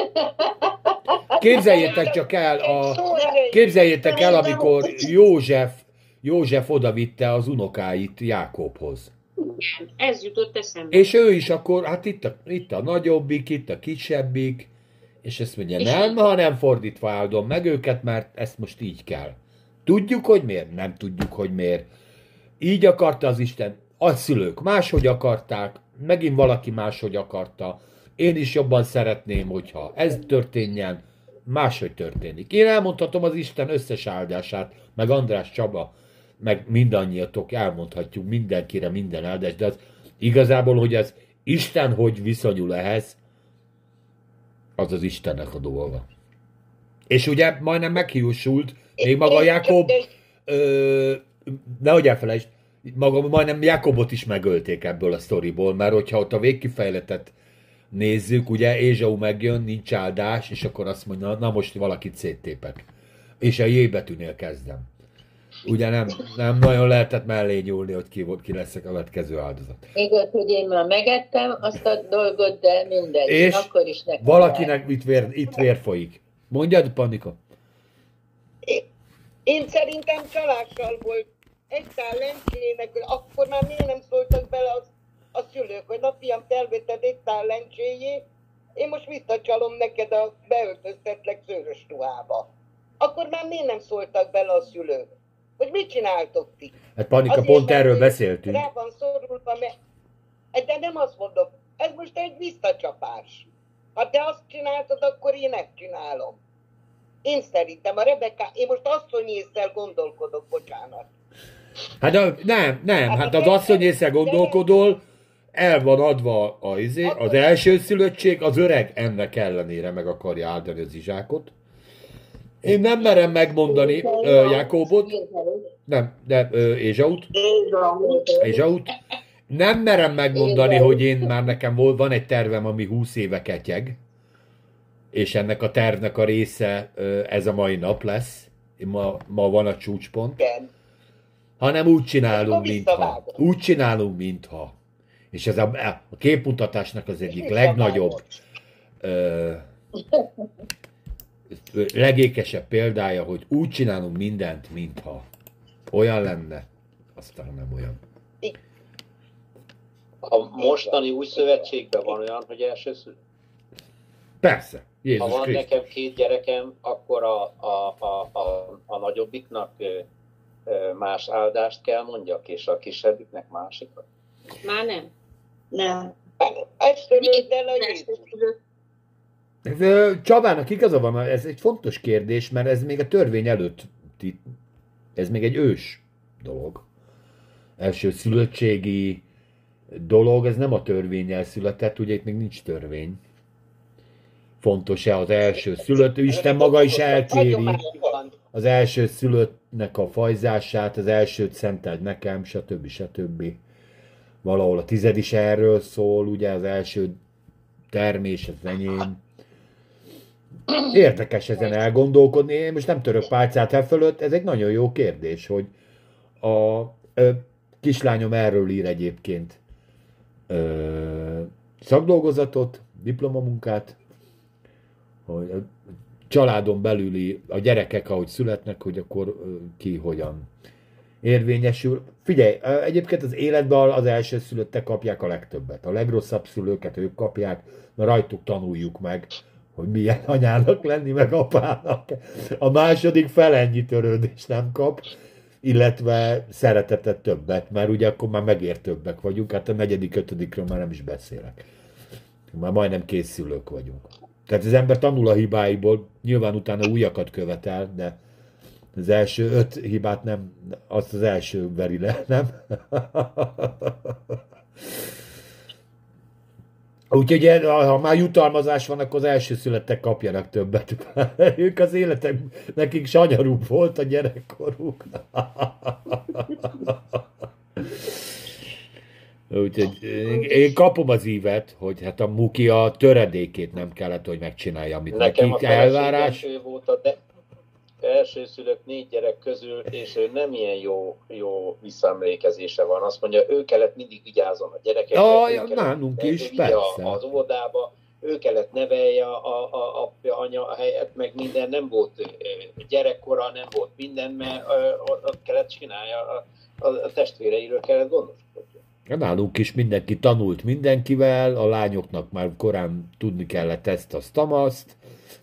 Képzeljétek csak el, a, képzeljétek el, amikor József, József odavitte az unokáit Jákobhoz. Igen, ez jutott eszembe. És ő is akkor, hát itt a, itt a nagyobbik, itt a kisebbik, és ezt mondja, És nem, hanem fordítva áldom meg őket, mert ezt most így kell. Tudjuk, hogy miért? Nem tudjuk, hogy miért. Így akarta az Isten. A szülők máshogy akarták, megint valaki máshogy akarta. Én is jobban szeretném, hogyha ez történjen, máshogy történik. Én elmondhatom az Isten összes áldását, meg András Csaba, meg mindannyiatok elmondhatjuk mindenkire minden áldást, de az igazából, hogy ez Isten hogy viszonyul ehhez, az az Istennek a dolga. És ugye majdnem meghiúsult, még maga Jakob, ö, nehogy elfelejtsd, maga majdnem Jakobot is megölték ebből a sztoriból, mert hogyha ott a végkifejletet nézzük, ugye Ézsau megjön, nincs áldás, és akkor azt mondja, na, na most valakit széttépek. És a J betűnél kezdem. Ugye nem, nem nagyon lehetett mellé nyúlni, hogy ki, ki lesz a következő áldozat. Ott, hogy én már megettem azt a dolgot, de mindegy. És akkor is nekem Valakinek itt vér, itt vér folyik. Mondjad, Panika? Én szerintem csalással volt. Egy tál lencsének, akkor már miért nem szóltak bele az, a szülők, hogy na fiam, te elvetted egy tál lencséjét, én most visszacsalom neked a beöltöztetlek szőrös ruhába. Akkor már miért nem szóltak bele a szülők? Hogy mit csináltok ti? Hát Panika, Azért, pont erről beszéltünk. Rá van szorulva, mert... De nem azt mondom, ez most egy visszacsapás. Ha te azt csináltad, akkor én ezt csinálom. Én szerintem a Rebeka, én most asszony észre gondolkodok, bocsánat. Hát a, nem, nem, hát az asszony észre gondolkodol, el van adva a, izé, az első szülöttség, az öreg ennek ellenére meg akarja áldani az izsákot. Én nem merem megmondani ö, Jakobot, nem, de ö, Ézsaut, Ézsaut. Nem merem megmondani, hogy én már nekem volt, van egy tervem, ami 20 éve ketyeg, és ennek a tervnek a része ez a mai nap lesz. Ma, ma van a csúcspont. Igen. hanem úgy csinálunk, mintha. Úgy csinálunk, mintha. És ez a, a képmutatásnak az egyik legnagyobb, ö, legékesebb példája, hogy úgy csinálunk mindent, mintha olyan lenne, aztán nem olyan. A mostani új szövetségben van olyan, hogy első szül. Persze, Ha Jézus van Krisztus. nekem két gyerekem, akkor a, a, a, a, a nagyobbiknak más áldást kell mondjak, és a kisebbiknek másikat. Már nem. Nem. Ezt törőd el a Jézus. Ez, Csabának igaza van, ez egy fontos kérdés, mert ez még a törvény előtt, ez még egy ős dolog. Első szülöttségi dolog, ez nem a törvényel született, ugye itt még nincs törvény. Fontos-e az első szülött, Isten maga is elkéri az első szülöttnek a fajzását, az elsőt szenteld nekem, stb. stb. Valahol a tized is erről szól, ugye az első termés, az enyém. Érdekes ezen elgondolkodni, én most nem török pálcát e fölött, ez egy nagyon jó kérdés, hogy a ö, kislányom erről ír egyébként ö, szakdolgozatot, diplomamunkát, hogy a családon belüli a gyerekek, ahogy születnek, hogy akkor ki hogyan érvényesül. Figyelj, egyébként az életben az első szülöttek kapják a legtöbbet. A legrosszabb szülőket ők kapják, na rajtuk tanuljuk meg, hogy milyen [LAUGHS] anyának lenni, meg apának. A második fel ennyi törődést nem kap, illetve szeretetet többet, mert ugye akkor már megértőbbek vagyunk, hát a negyedik, ötödikről már nem is beszélek. Már majdnem készülők vagyunk. Tehát az ember tanul a hibáiból, nyilván utána újakat követel, de az első öt hibát nem, azt az első veri le, nem? [LAUGHS] Úgyhogy ha már jutalmazás van, akkor az első születtek kapjanak többet. [LAUGHS] ők az életek, nekik sanyarúbb volt a gyerekkoruk. [LAUGHS] Úgyhogy én- én kapom az ívet, hogy hát a Muki a töredékét nem kellett, hogy megcsinálja, amit Nekem a nekik feleségem elvárás. ő volt a, de, elsőszülött négy gyerek közül, és ő nem ilyen jó, jó visszaemlékezése van. Azt mondja, ő kellett mindig vigyázon a gyerekekre. Ja, nálunk is, persze. Az óvodába, ő kellett nevelje a, a apja, anya a helyet, meg minden, nem volt ö, gyerekkora, nem volt minden, mert ö, ott kellett csinálja, a, a, a testvéreiről kellett gondoskodni. Nálunk is mindenki tanult mindenkivel, a lányoknak már korán tudni kellett ezt, azt, azt,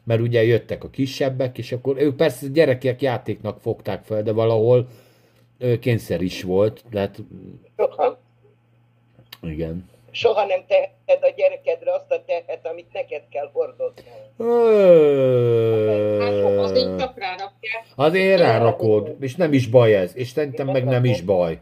mert ugye jöttek a kisebbek, és akkor ők persze gyerekek játéknak fogták fel, de valahol kényszer is volt, tehát Soha, igen. soha nem teheted a gyerekedre azt a tehet, amit neked kell hordoznod. Hát. Azért rárakod, és nem is baj ez, és szerintem meg nem is baj.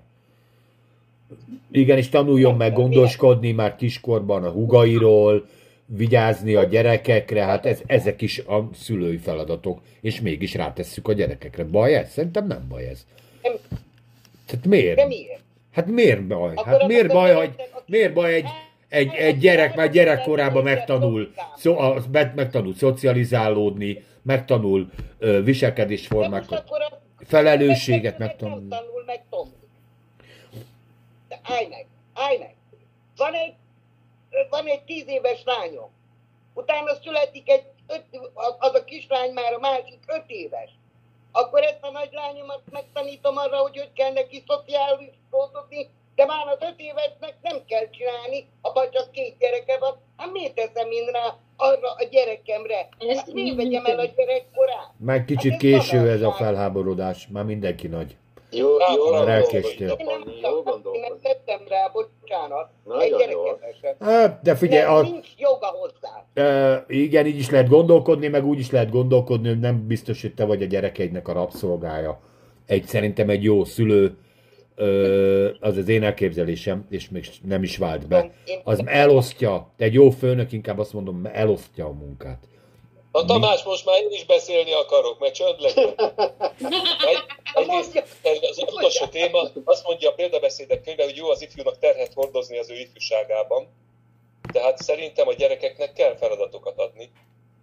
Igen, és tanuljon meg gondoskodni már kiskorban a hugairól, vigyázni a gyerekekre, hát ez, ezek is a szülői feladatok, és mégis rátesszük a gyerekekre. Baj ez? Szerintem nem baj ez. Nem. Tehát miért? De miért? Hát miért baj? Akkor Hát miért a baj, hogy miért baj egy, egy, egy gyerek már gyerekkorában megtanul, szó, meg- megtanul szocializálódni, megtanul ö, viselkedésformákat, a felelősséget meg megtanul. Tanul meg Tomi. Állj meg, állj meg. Van egy, van egy tíz éves lányom. Utána születik egy, öt, az a kislány már a másik öt éves. Akkor ezt a nagy lányomat megtanítom arra, hogy hogy kell neki szociálizódni, de már az öt évesnek nem kell csinálni, abban csak két gyereke van. Hát miért teszem én rá arra a gyerekemre? Ez Hát miért vegyem el a gyerekkorát? Már kicsit Hát késő ez a felháborodás, már mindenki nagy. Jó, Á, jó már gondolkodni, elkéstél. Én nem tettem rá, bocsánat. Nagyon egy. Hát, de figyelj, Nem, a, nincs joga hozzá. e, igen, így is lehet gondolkodni, meg úgy is lehet gondolkodni, hogy nem biztos, hogy te vagy a gyerekeidnek a rabszolgája. Egy, szerintem egy jó szülő, ö, az az én elképzelésem, és még nem is vált be. Az elosztja, egy jó főnök, inkább azt mondom, elosztja a munkát. A Tamás, most már én is beszélni akarok, mert csönd legyen. Egy, [LAUGHS] egyrészt ez az utolsó téma, azt mondja a példabeszédek könyve, hogy jó az ifjúnak terhet hordozni az ő ifjúságában. Tehát szerintem a gyerekeknek kell feladatokat adni,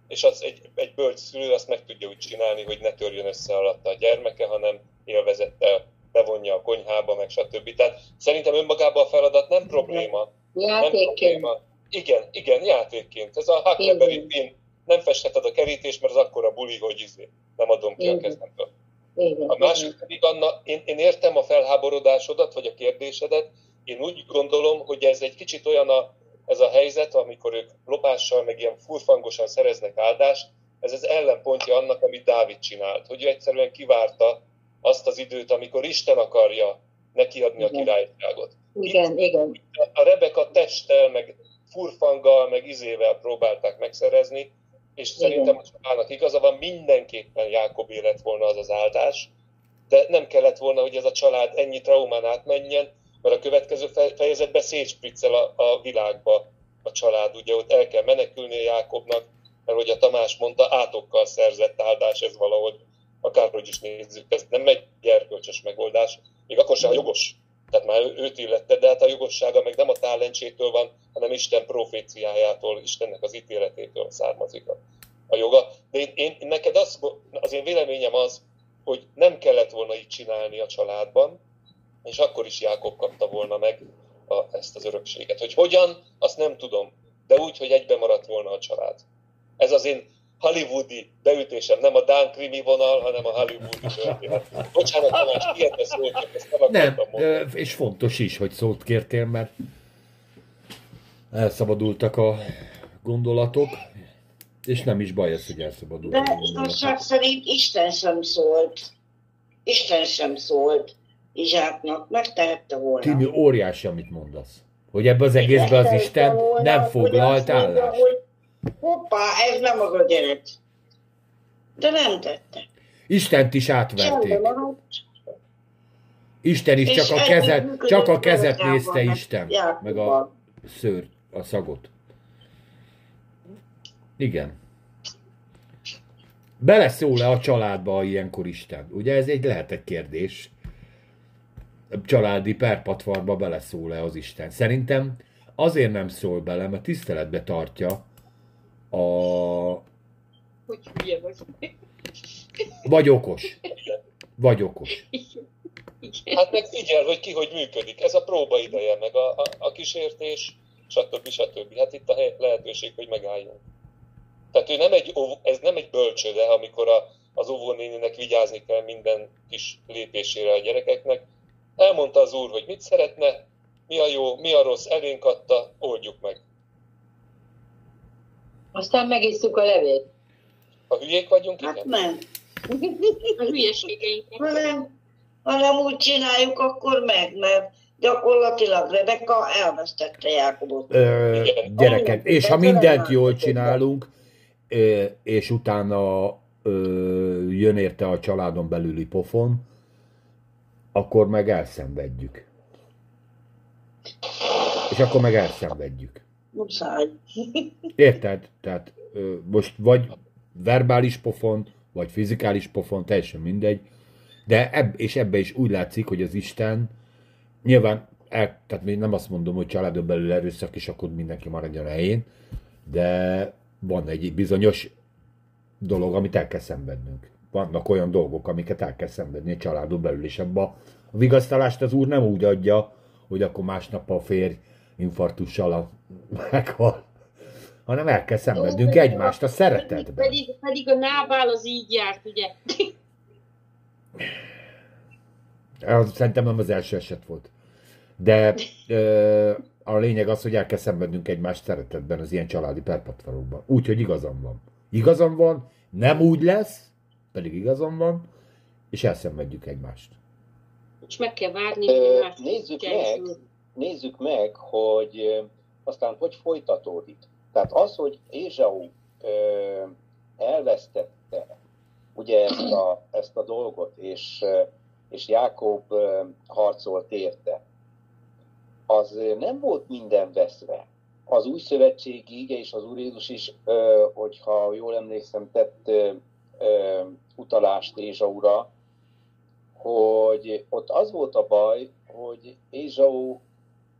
és az egy, egy bölcs szülő azt meg tudja úgy csinálni, hogy ne törjön össze alatta a gyermeke, hanem élvezettel bevonja a konyhába, meg stb. Tehát szerintem önmagában a feladat nem probléma. Nem Játékként. probléma. Igen, igen, játékként. Ez a Huckleberry Finn, nem festheted a kerítést, mert az akkora buli, hogy izé, nem adom ki a Igen. kezemből. Igen. A másik pedig, Anna, én, én értem a felháborodásodat, vagy a kérdésedet, én úgy gondolom, hogy ez egy kicsit olyan a, ez a helyzet, amikor ők lopással, meg ilyen furfangosan szereznek áldást, ez az ellenpontja annak, amit Dávid csinált, hogy ő egyszerűen kivárta azt az időt, amikor Isten akarja nekiadni a Igen. királyságot. Igen, igen. A Rebeka testtel, meg furfanggal, meg izével próbálták megszerezni, és Igen. szerintem a családnak igaza van, mindenképpen Jákobé lett volna az az áldás, de nem kellett volna, hogy ez a család ennyi traumán átmenjen, mert a következő fe- fejezetben szétspriccel a, a világba a család, ugye ott el kell menekülni Jákobnak, mert hogy a Tamás mondta, átokkal szerzett áldás ez valahogy, akárhogy is nézzük, ez nem egy gyerkölcsös megoldás, még akkor sem jogos, tehát már őt illette, de hát a jogossága meg nem a talentsétől van, hanem Isten proféciájától, Istennek az ítéletétől származik a, a joga. De én, én, neked az, az én véleményem az, hogy nem kellett volna így csinálni a családban, és akkor is Jákob kapta volna meg a, ezt az örökséget. Hogy hogyan, azt nem tudom, de úgy, hogy egybe maradt volna a család. Ez az én hollywoodi beütésem, nem a Dán krimi vonal, hanem a hollywoodi történet. Bocsánat, Tamás, ilyet szóltak, ezt nem Nem, akartam mondani. ö, és fontos is, hogy szót kértél, mert elszabadultak a gondolatok, és nem is baj ez, hogy elszabadultak De igazság szerint Isten sem szólt. Isten sem szólt Izsáknak, megtehette volna. Timi, óriási, amit mondasz. Hogy ebbe az egészben az Isten volna, nem foglalt állást. hogy Hoppá, ez nem az a gyerek. De nem tette. Istent is átverték. Isten is csak a kezet, csak a kezet nézte meg Isten, meg a szőr, a szagot. Igen. Beleszól-e a családba ilyenkor Isten? Ugye ez egy lehet egy kérdés. A családi perpatvarba beleszól-e az Isten? Szerintem azért nem szól bele, mert tiszteletbe tartja a, Hogy hülye vagy. Vagy okos. Vagy okos. Hát meg figyel, hogy ki hogy működik. Ez a próba ideje, meg a, a, a kísértés, stb. stb. Hát itt a hely- lehetőség, hogy megálljunk. Tehát ő nem egy, ez nem egy bölcsőde, amikor a, az óvónéninek vigyázni kell minden kis lépésére a gyerekeknek. Elmondta az úr, hogy mit szeretne, mi a jó, mi a rossz, elénk adta, oldjuk meg. Aztán megisszuk a levét. Ha hülyék vagyunk, Hát igen. nem. A hülyeségeinket. Ha nem, ha nem úgy csináljuk, akkor meg, mert gyakorlatilag Rebeka elvesztette Jákobot. Ö, gyerekek, és ha mindent jól csinálunk, és utána ö, jön érte a családon belüli pofon, akkor meg elszenvedjük. És akkor meg elszenvedjük. Muszáj. Érted? Tehát most vagy verbális pofon, vagy fizikális pofon, teljesen mindegy, de ebb, és ebbe is úgy látszik, hogy az Isten nyilván, el, tehát még nem azt mondom, hogy családon belül erőszak, és akkor mindenki maradjon a helyén, de van egy bizonyos dolog, amit el kell szenvednünk. Vannak olyan dolgok, amiket el kell szenvedni a családon belül, és ebbe a vigasztalást az úr nem úgy adja, hogy akkor másnap a férj infarktussal a, [LAUGHS] meghal, hanem el kell szenvednünk egymást a szeretetben. Pedig, pedig a nábál az így járt, ugye? [LAUGHS] Az, szerintem nem az első eset volt. De ö, a lényeg az, hogy el kell szenvednünk egymást szeretetben az ilyen családi perpatvarokban. Úgyhogy igazam van. Igazam van, nem úgy lesz, pedig igazam van, és elszenvedjük egymást. És meg kell várni, hogy nézzük meg, nézzük meg, hogy aztán hogy folytatódik. Tehát az, hogy Ézsau elvesztette ugye ezt a, ezt a dolgot, és, és Jákob harcolt érte, az nem volt minden veszve. Az új szövetségi ige és az Úr Jézus is, hogyha jól emlékszem, tett utalást Ézsaura, hogy ott az volt a baj, hogy Ézsau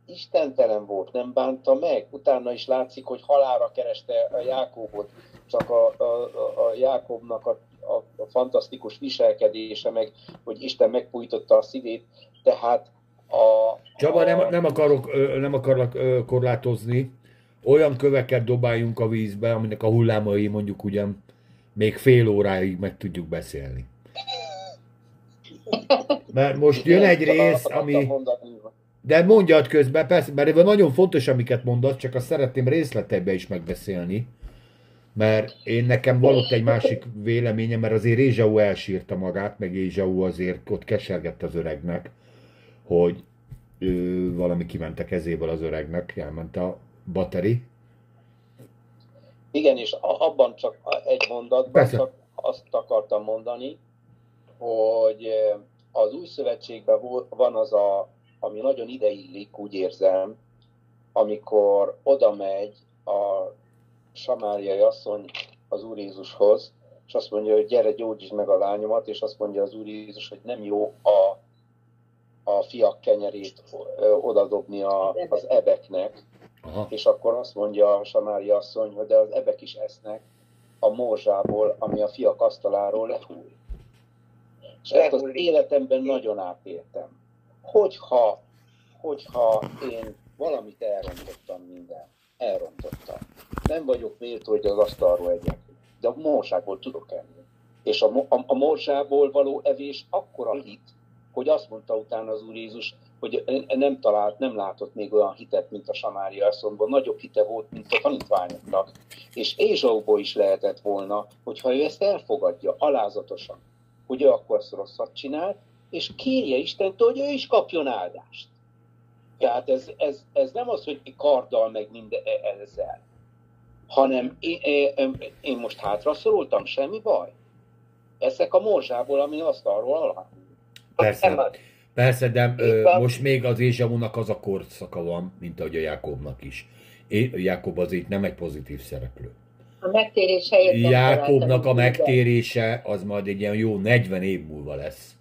istentelen volt, nem bánta meg. Utána is látszik, hogy halára kereste a Jákobot, csak a, a, a, Jákobnak a, a, a fantasztikus viselkedése, meg hogy Isten megpújtotta a szívét, tehát a... Csaba, a, nem, nem, akarok, nem akarlak korlátozni. Olyan köveket dobáljunk a vízbe, aminek a hullámai mondjuk ugyan még fél óráig meg tudjuk beszélni. Mert most jön egy rész, ami... De mondjad közben, persze, mert ebben nagyon fontos, amiket mondasz, csak azt szeretném részleteiben is megbeszélni. Mert én nekem van ott egy másik véleményem, mert azért Ézsau elsírta magát, meg Ézsau azért ott kesergett az öregnek, hogy ő, valami kiment a kezéből az öregnek, elment a bateri. Igen, és abban csak egy mondatban Persze. csak azt akartam mondani, hogy az új szövetségben van az a, ami nagyon ideillik, úgy érzem, amikor oda megy a samáriai asszony az Úr Jézushoz, és azt mondja, hogy gyere, gyógyítsd meg a lányomat, és azt mondja az Úr Jézus, hogy nem jó a, a fiak kenyerét odadobni a, az ebeknek, Aha. és akkor azt mondja a Samári asszony, hogy de az ebek is esznek a morzsából, ami a fiak asztaláról lehull. És ezt az életemben nagyon átéltem. Hogyha, hogyha én valamit elrontottam minden, elrontottam. Nem vagyok méltó, hogy az asztalról egyek, de a morzsából tudok enni. És a, a, a morzsából való evés akkora hit, hogy azt mondta utána az Úr Jézus, hogy nem talált, nem látott még olyan hitet, mint a Samária asszonyban, nagyobb hite volt, mint a tanítványoknak. És Ézsauból is lehetett volna, hogyha ő ezt elfogadja alázatosan, hogy ő akkor rosszat csinált, és kérje Istentől, hogy ő is kapjon áldást. Tehát ez, ez, ez nem az, hogy karddal meg minden e- ezzel, hanem én, én, én most hátra szorultam, semmi baj. Eszek a morzsából, ami asztalról alá. Persze, Nem az. persze, de ö, most még az Ézsaúnak az a korszaka van, mint ahogy a Jákobnak is. É, Jákob azért nem egy pozitív szereplő. A megtérés helyett nem Jákobnak a megtérése az majd egy ilyen jó 40 év múlva lesz.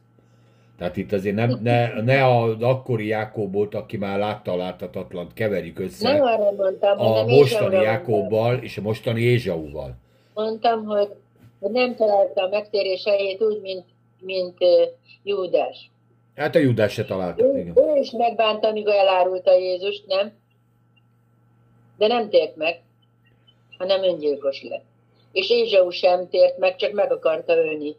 Tehát itt azért nem, ne, ne az akkori Jákobot, aki már látta láthatatlant, keverjük össze Nem arra mondtam, a hanem mostani Jákobbal és a mostani Ézsauval. Mondtam, hogy, nem találta a megtérés helyét úgy, mint, mint Júdás. Hát a Judás se találta, Ő, igen. ő is megbánta, amíg elárulta Jézust, nem? De nem tért meg, hanem öngyilkos lett. És Ézsau sem tért meg, csak meg akarta ölni.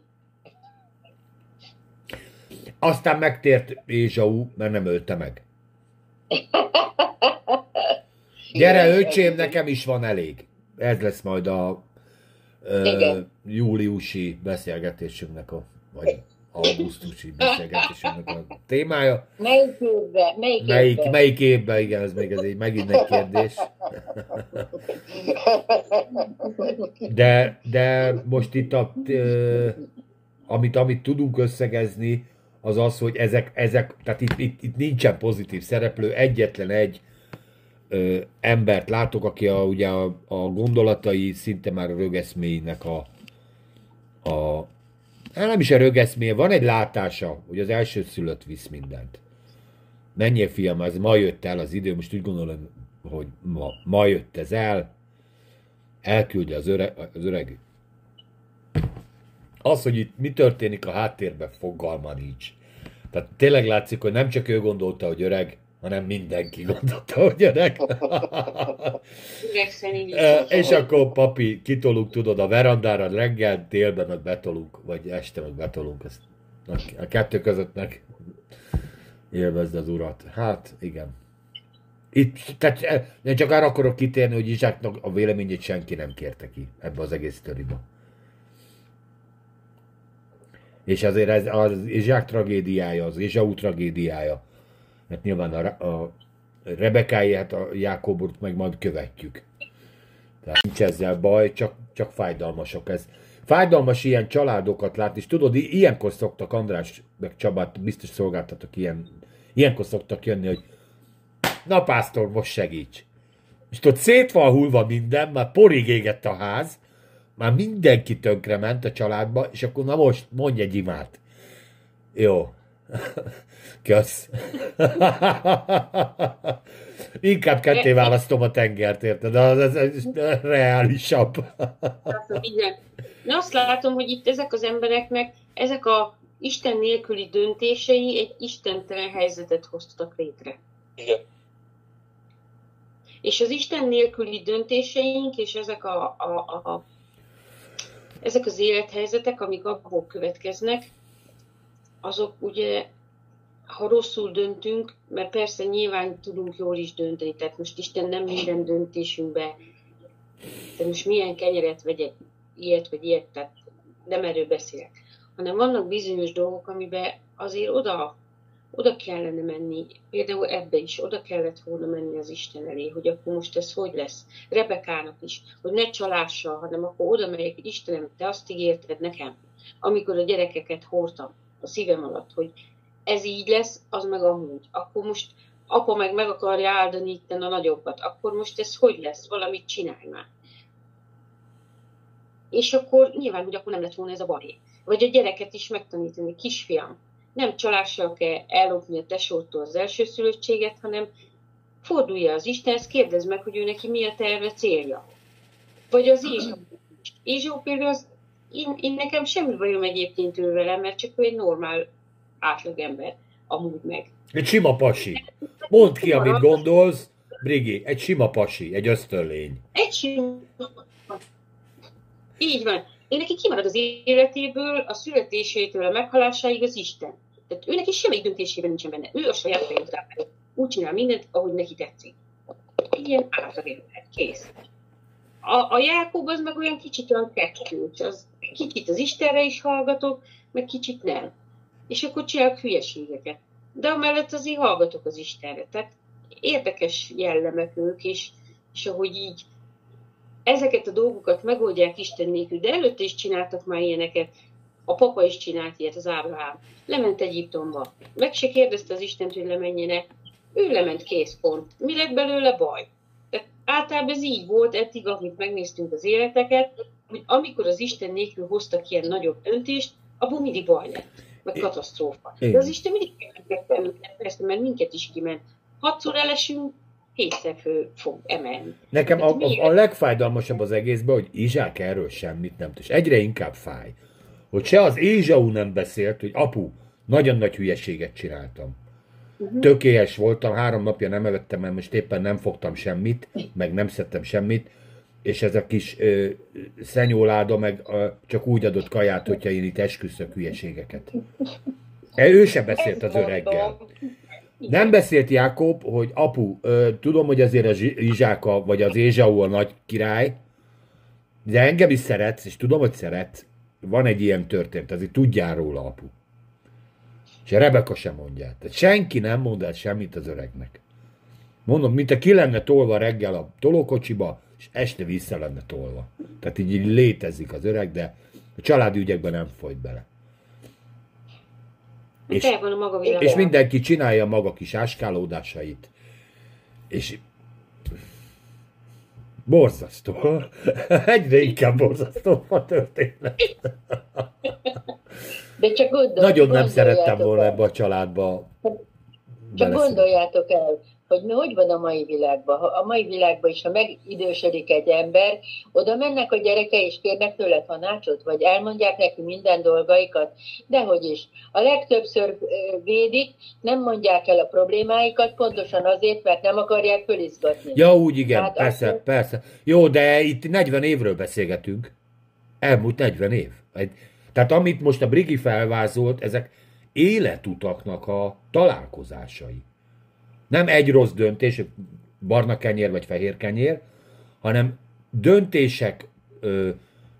Aztán megtért Ézsau, mert nem ölte meg. [LAUGHS] Gyere, öcsém, nekem is van elég. Ez lesz majd a ö, júliusi beszélgetésünknek a, vagy augusztusi beszélgetésünknek a témája. Melyik évben? Melyik, Melyik, évben? melyik évben, igen, ez még ez egy, megint egy kérdés. [LAUGHS] De, de most itt, a, amit, amit tudunk összegezni, az az, hogy ezek, ezek tehát itt, itt, itt nincsen pozitív szereplő, egyetlen egy ö, embert látok, aki a, ugye a, a gondolatai szinte már a rögeszméinek a, a hát nem is a rögeszméje, van egy látása, hogy az első szülött visz mindent. Menjél fiam, ez ma jött el az idő, most úgy gondolom, hogy ma, ma jött ez el, elküldi az, öre, az öreg. Az, hogy itt mi történik a háttérben, fogalma nincs. Tehát tényleg látszik, hogy nem csak ő gondolta, hogy öreg, hanem mindenki gondolta, hogy öreg. [LAUGHS] Ö, És akkor papi, kitolunk, tudod, a verandára reggel, délben meg betolunk, vagy este meg betolunk. Ezt a- kettő között meg élvezd az urat. Hát, igen. Itt, tehát eh, én csak arra akarok kitérni, hogy Izsáknak a véleményét senki nem kérte ki ebbe az egész sztoriba. És azért ez az Izsák tragédiája, az Izsau tragédiája, mert nyilván a, a Rebekáját, a Jákobot meg majd követjük. Tehát nincs ezzel baj, csak, csak fájdalmasok ez. Fájdalmas ilyen családokat látni, és tudod, ilyenkor szoktak András, meg Csabát, biztos szolgáltatok ilyen, ilyenkor szoktak jönni, hogy na pásztor, most segíts. És tudod, szét van hullva minden, már porig égett a ház, már mindenki tönkre ment a családba, és akkor na most mondj egy imát. Jó. [LAUGHS] Kösz. [LAUGHS] Inkább ketté választom a tengert, érted? Az, az, az reálisabb. igen. Én azt látom, hogy itt ezek az embereknek, ezek a Isten nélküli döntései egy istentelen helyzetet hoztak létre. Igen. És az Isten nélküli döntéseink, és ezek, a, a, a, ezek az élethelyzetek, amik abból következnek, azok ugye, ha rosszul döntünk, mert persze nyilván tudunk jól is dönteni, tehát most Isten nem minden döntésünkbe, de most milyen kenyeret vegyek, ilyet vagy ilyet, tehát nem erről beszélek, hanem vannak bizonyos dolgok, amiben azért oda oda kellene menni, például ebbe is oda kellett volna menni az Isten elé, hogy akkor most ez hogy lesz. Rebekának is, hogy ne csalással, hanem akkor oda megyek, hogy Istenem, te azt ígérted nekem, amikor a gyerekeket hordtam a szívem alatt, hogy ez így lesz, az meg amúgy. Akkor most apa meg meg akarja áldani itten a nagyobbat, akkor most ez hogy lesz, valamit csinálj már. És akkor nyilván, hogy akkor nem lett volna ez a baj. Vagy a gyereket is megtanítani, kisfiam, nem csalással kell ellopni a tesótól az elsőszülöttséget, hanem fordulja az Istenhez, kérdezd meg, hogy ő neki mi a terve célja. Vagy az Ézsó. Ézsó például az, én, én nekem semmi bajom egyébként ő vele, mert csak ő egy normál átlagember, amúgy meg. Egy sima pasi. Mondd ki, amit gondolsz, Brigi, egy sima pasi, egy ösztönlény. Egy sima. Így van. Én neki kimarad az életéből, a születésétől a meghalásáig az Isten. Tehát ő neki semmi döntésében nincsen benne. Ő a saját fején Úgy csinál mindent, ahogy neki tetszik. Ilyen átlagember. Kész. A, a Jákob az meg olyan kicsit olyan kettős. Az, kicsit az Istenre is hallgatok, meg kicsit nem. És akkor csinálok hülyeségeket. De amellett azért hallgatok az Istenre. Tehát érdekes jellemek ők, és, és ahogy így ezeket a dolgokat megoldják Isten nélkül, de előtte is csináltak már ilyeneket. A papa is csinált ilyet, az Ábrahám. Lement Egyiptomba. Meg se kérdezte az Istent, hogy lemenjenek. Ő lement kész pont. Mi lett belőle baj? Tehát általában ez így volt eddig, amit megnéztünk az életeket, hogy amikor az Isten nélkül hoztak ilyen nagyobb döntést, abból mindig baj lett, meg katasztrófa. De az Isten mindig minket, persze, mert minket is kiment. Hatszor elesünk, kétszer föl fog emelni. Nekem a, Hát mi- a, a legfájdalmasabb az egészben, hogy Izsák erről semmit nem tud. És egyre inkább fáj, hogy se az Ézsau nem beszélt, hogy apu, nagyon nagy hülyeséget csináltam. Mhm. Tökélyes voltam, három napja nem evettem, mert most éppen nem fogtam semmit, meg nem szedtem semmit, és ez a kis ö, szenyóláda meg ö, csak úgy adott kaját, hogyha én itt esküszök hülyeségeket. E, ő sem beszélt az öreggel. Nem beszélt Jákob, hogy apu, ö, tudom, hogy azért a Zsi- Izsáka, vagy az Ézsau a nagy király, de engem is szeretsz, és tudom, hogy szeretsz. Van egy ilyen történet, azért tudjál róla, apu. És a Rebeka sem mondja. Tehát senki nem mond el semmit az öregnek. Mondom, mint a ki lenne tolva reggel a tolókocsiba, és este vissza lenne tolva. Tehát így, így létezik az öreg, de a családi ügyekben nem folyt bele. És. És mindenki csinálja maga kis áskálódásait. És borzasztó. [LAUGHS] Egyre inkább borzasztó a történet. De csak gondol, Nagyon nem szerettem volna el. ebbe a családba. Csak gondoljátok el, hogy mi hogy van a mai világban. A mai világban is, ha megidősödik egy ember, oda mennek a gyereke és kérnek tőle tanácsot, vagy elmondják neki minden dolgaikat, dehogy is. A legtöbbször védik, nem mondják el a problémáikat, pontosan azért, mert nem akarják fölizgatni. Ja, úgy igen, Hát persze, akkor- persze. Jó, de itt 40 évről beszélgetünk. Elmúlt 40 év. Tehát amit most a Brigi felvázolt, ezek életutaknak a találkozásai. Nem egy rossz döntés, barna kenyér vagy fehér kenyér, hanem döntések, ö,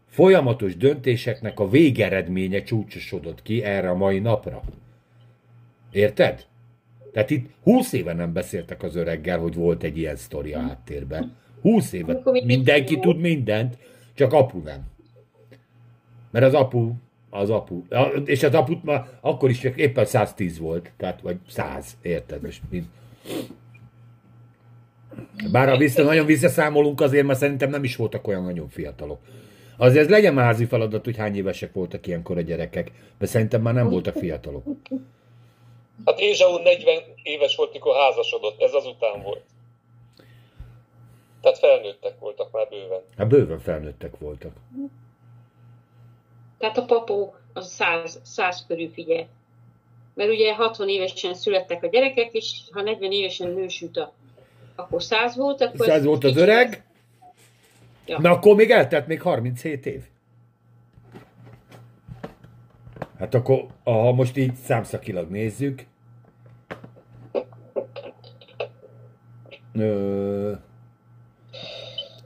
folyamatos döntéseknek a végeredménye csúcsosodott ki erre a mai napra. Érted? Tehát itt 20 éve nem beszéltek az öreggel, hogy volt egy ilyen sztori a háttérben. 20 éve. Mindenki tud mindent, csak apu nem. Mert az apu, az apu, és az aput ma akkor is csak éppen 110 volt, tehát vagy 100, érted? Most mind. Bár ha vissza, nagyon visszaszámolunk azért, mert szerintem nem is voltak olyan nagyon fiatalok. Azért ez legyen házi feladat, hogy hány évesek voltak ilyenkor a gyerekek, mert szerintem már nem voltak fiatalok. Hát Ézsau 40 éves volt, mikor házasodott, ez azután volt. Tehát felnőttek voltak már bőven. Hát bőven felnőttek voltak. Tehát a papó az száz, száz körül figyel. Mert ugye 60 évesen születtek a gyerekek, és ha 40 évesen nősült a akkor 100 volt, akkor... Ez volt az öreg, Ja. na akkor még eltelt még 37 év. Hát akkor, ha most így számszakilag nézzük, ö,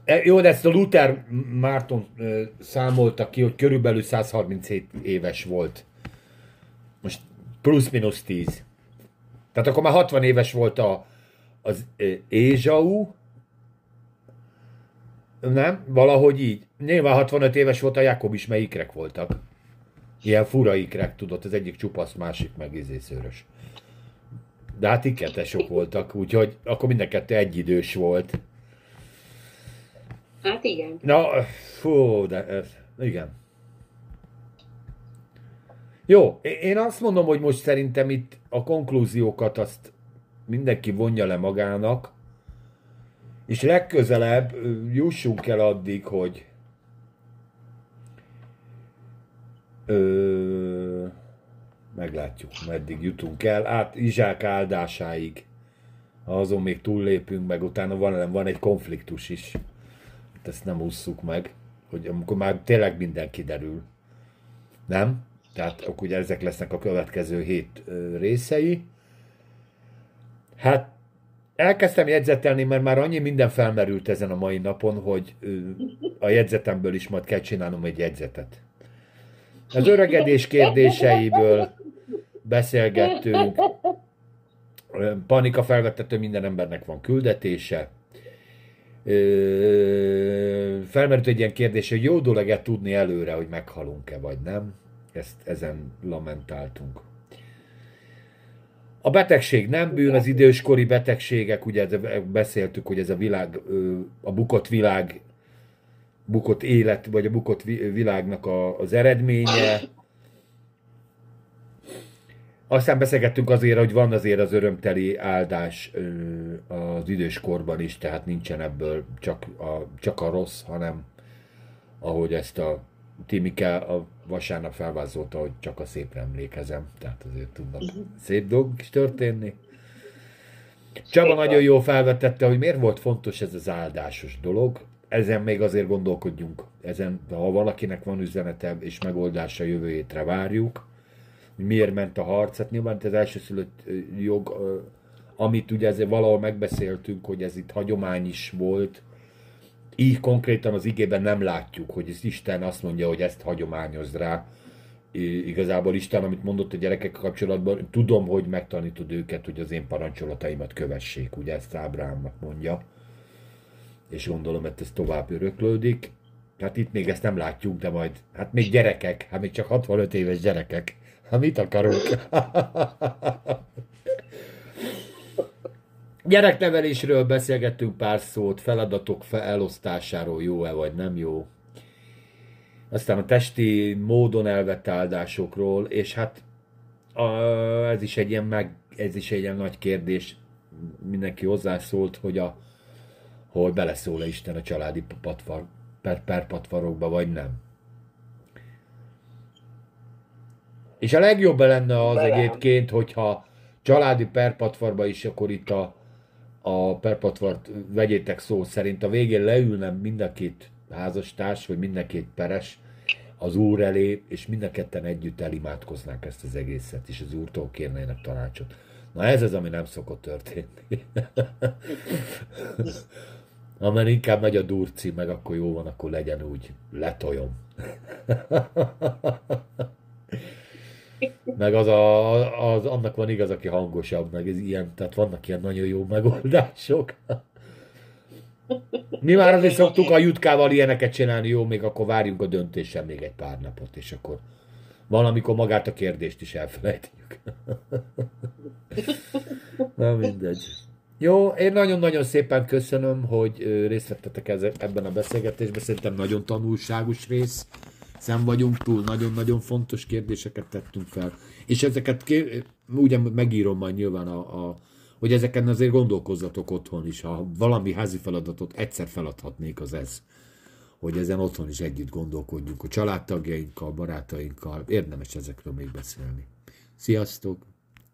e, jó, de ezt a Luther Márton számolta ki, hogy körülbelül 137 éves volt. Most plusz-minusz 10. Tehát akkor már 60 éves volt a, az ö, Ézsau, nem? Valahogy így. Nyilván 65 éves volt a Jakob is, mert ikrek voltak. Ilyen fura ikrek, tudod, az egyik csupasz, másik meg izészőrös. De hát iketesok voltak, úgyhogy akkor mind a kettő egyidős volt. Hát igen. Na, fú, de igen. Jó, én azt mondom, hogy most szerintem itt a konklúziókat azt mindenki vonja le magának, és legközelebb jussunk el addig, hogy ö, meglátjuk, meddig jutunk el, át Izsák áldásáig. Ha azon még túllépünk, meg utána van, van egy konfliktus is. Hát ezt nem ússzuk meg, hogy amikor már tényleg minden kiderül. Nem? Tehát akkor ugye ezek lesznek a következő hét részei. Hát elkezdtem jegyzetelni, mert már annyi minden felmerült ezen a mai napon, hogy a jegyzetemből is majd kell csinálnom egy jegyzetet. Az öregedés kérdéseiből beszélgettünk. Panika felvetett, hogy minden embernek van küldetése. Felmerült egy ilyen kérdés, hogy jó dolog-e tudni előre, hogy meghalunk-e, vagy nem. Ezt ezen lamentáltunk. A betegség nem bűn, az időskori betegségek, ugye beszéltük, hogy ez a világ, a bukott világ, bukott élet, vagy a bukott vi- világnak a, az eredménye. Aztán beszélgettünk azért, hogy van azért az örömteli áldás az időskorban is, tehát nincsen ebből csak a, csak a rossz, hanem ahogy ezt a Timike a vasárnap felvázolta, hogy csak a szépre emlékezem, tehát azért tudnak szép dolgok is történni. Csaba nagyon jó felvetette, hogy miért volt fontos ez az áldásos dolog. Ezen még azért gondolkodjunk. Ezen, ha valakinek van üzenete és megoldása jövő hétre várjuk, hogy miért ment a harc. Hát nyilván az elsőszülött jog, amit ugye ezért valahol megbeszéltünk, hogy ez itt hagyomány is volt, így konkrétan az igében nem látjuk, hogy ez Isten azt mondja, hogy ezt hagyományozd rá. Igazából Isten, amit mondott a gyerekekkel kapcsolatban, tudom, hogy megtanítod őket, hogy az én parancsolataimat kövessék, ugye ezt Ábrámnak mondja. És gondolom, hogy ez tovább öröklődik. Hát itt még ezt nem látjuk, de majd, hát még gyerekek, hát még csak 65 éves gyerekek. Hát mit akarunk? [LAUGHS] Gyereknevelésről beszélgettünk pár szót, feladatok fe- elosztásáról jó-e vagy nem jó. Aztán a testi módon elvett áldásokról, és hát a, ez is egy ilyen meg, ez is egy ilyen nagy kérdés. Mindenki hozzászólt, hogy a, hogy beleszól-e Isten a családi patvar, per, per patvarokba, vagy nem. És a legjobb lenne az Bele. egyébként, hogyha családi perpatvarba is, akkor itt a, a perpatvart vegyétek szó szerint, a végén leülne mind a két házastárs, vagy mind a két peres az úr elé, és mind a ketten együtt elimádkoznák ezt az egészet, és az úrtól kérnének tanácsot. Na ez az, ami nem szokott történni. [LAUGHS] Amen inkább megy a durci, meg akkor jó van, akkor legyen úgy, letoljom. [LAUGHS] Meg az, a, az, annak van igaz, aki hangosabb, meg ez ilyen, tehát vannak ilyen nagyon jó megoldások. Mi már azért szoktuk a jutkával ilyeneket csinálni, jó, még akkor várjunk a döntésen még egy pár napot, és akkor valamikor magát a kérdést is elfelejtjük. Na mindegy. Jó, én nagyon-nagyon szépen köszönöm, hogy részt vettetek ebben a beszélgetésben. Szerintem nagyon tanulságos rész. Szem vagyunk túl, nagyon-nagyon fontos kérdéseket tettünk fel. És ezeket ké- ugye megírom majd nyilván, a, a, hogy ezeken azért gondolkozzatok otthon is. Ha valami házi feladatot egyszer feladhatnék, az ez. Hogy ezen otthon is együtt gondolkodjunk a családtagjainkkal, barátainkkal. Érdemes ezekről még beszélni. Sziasztok!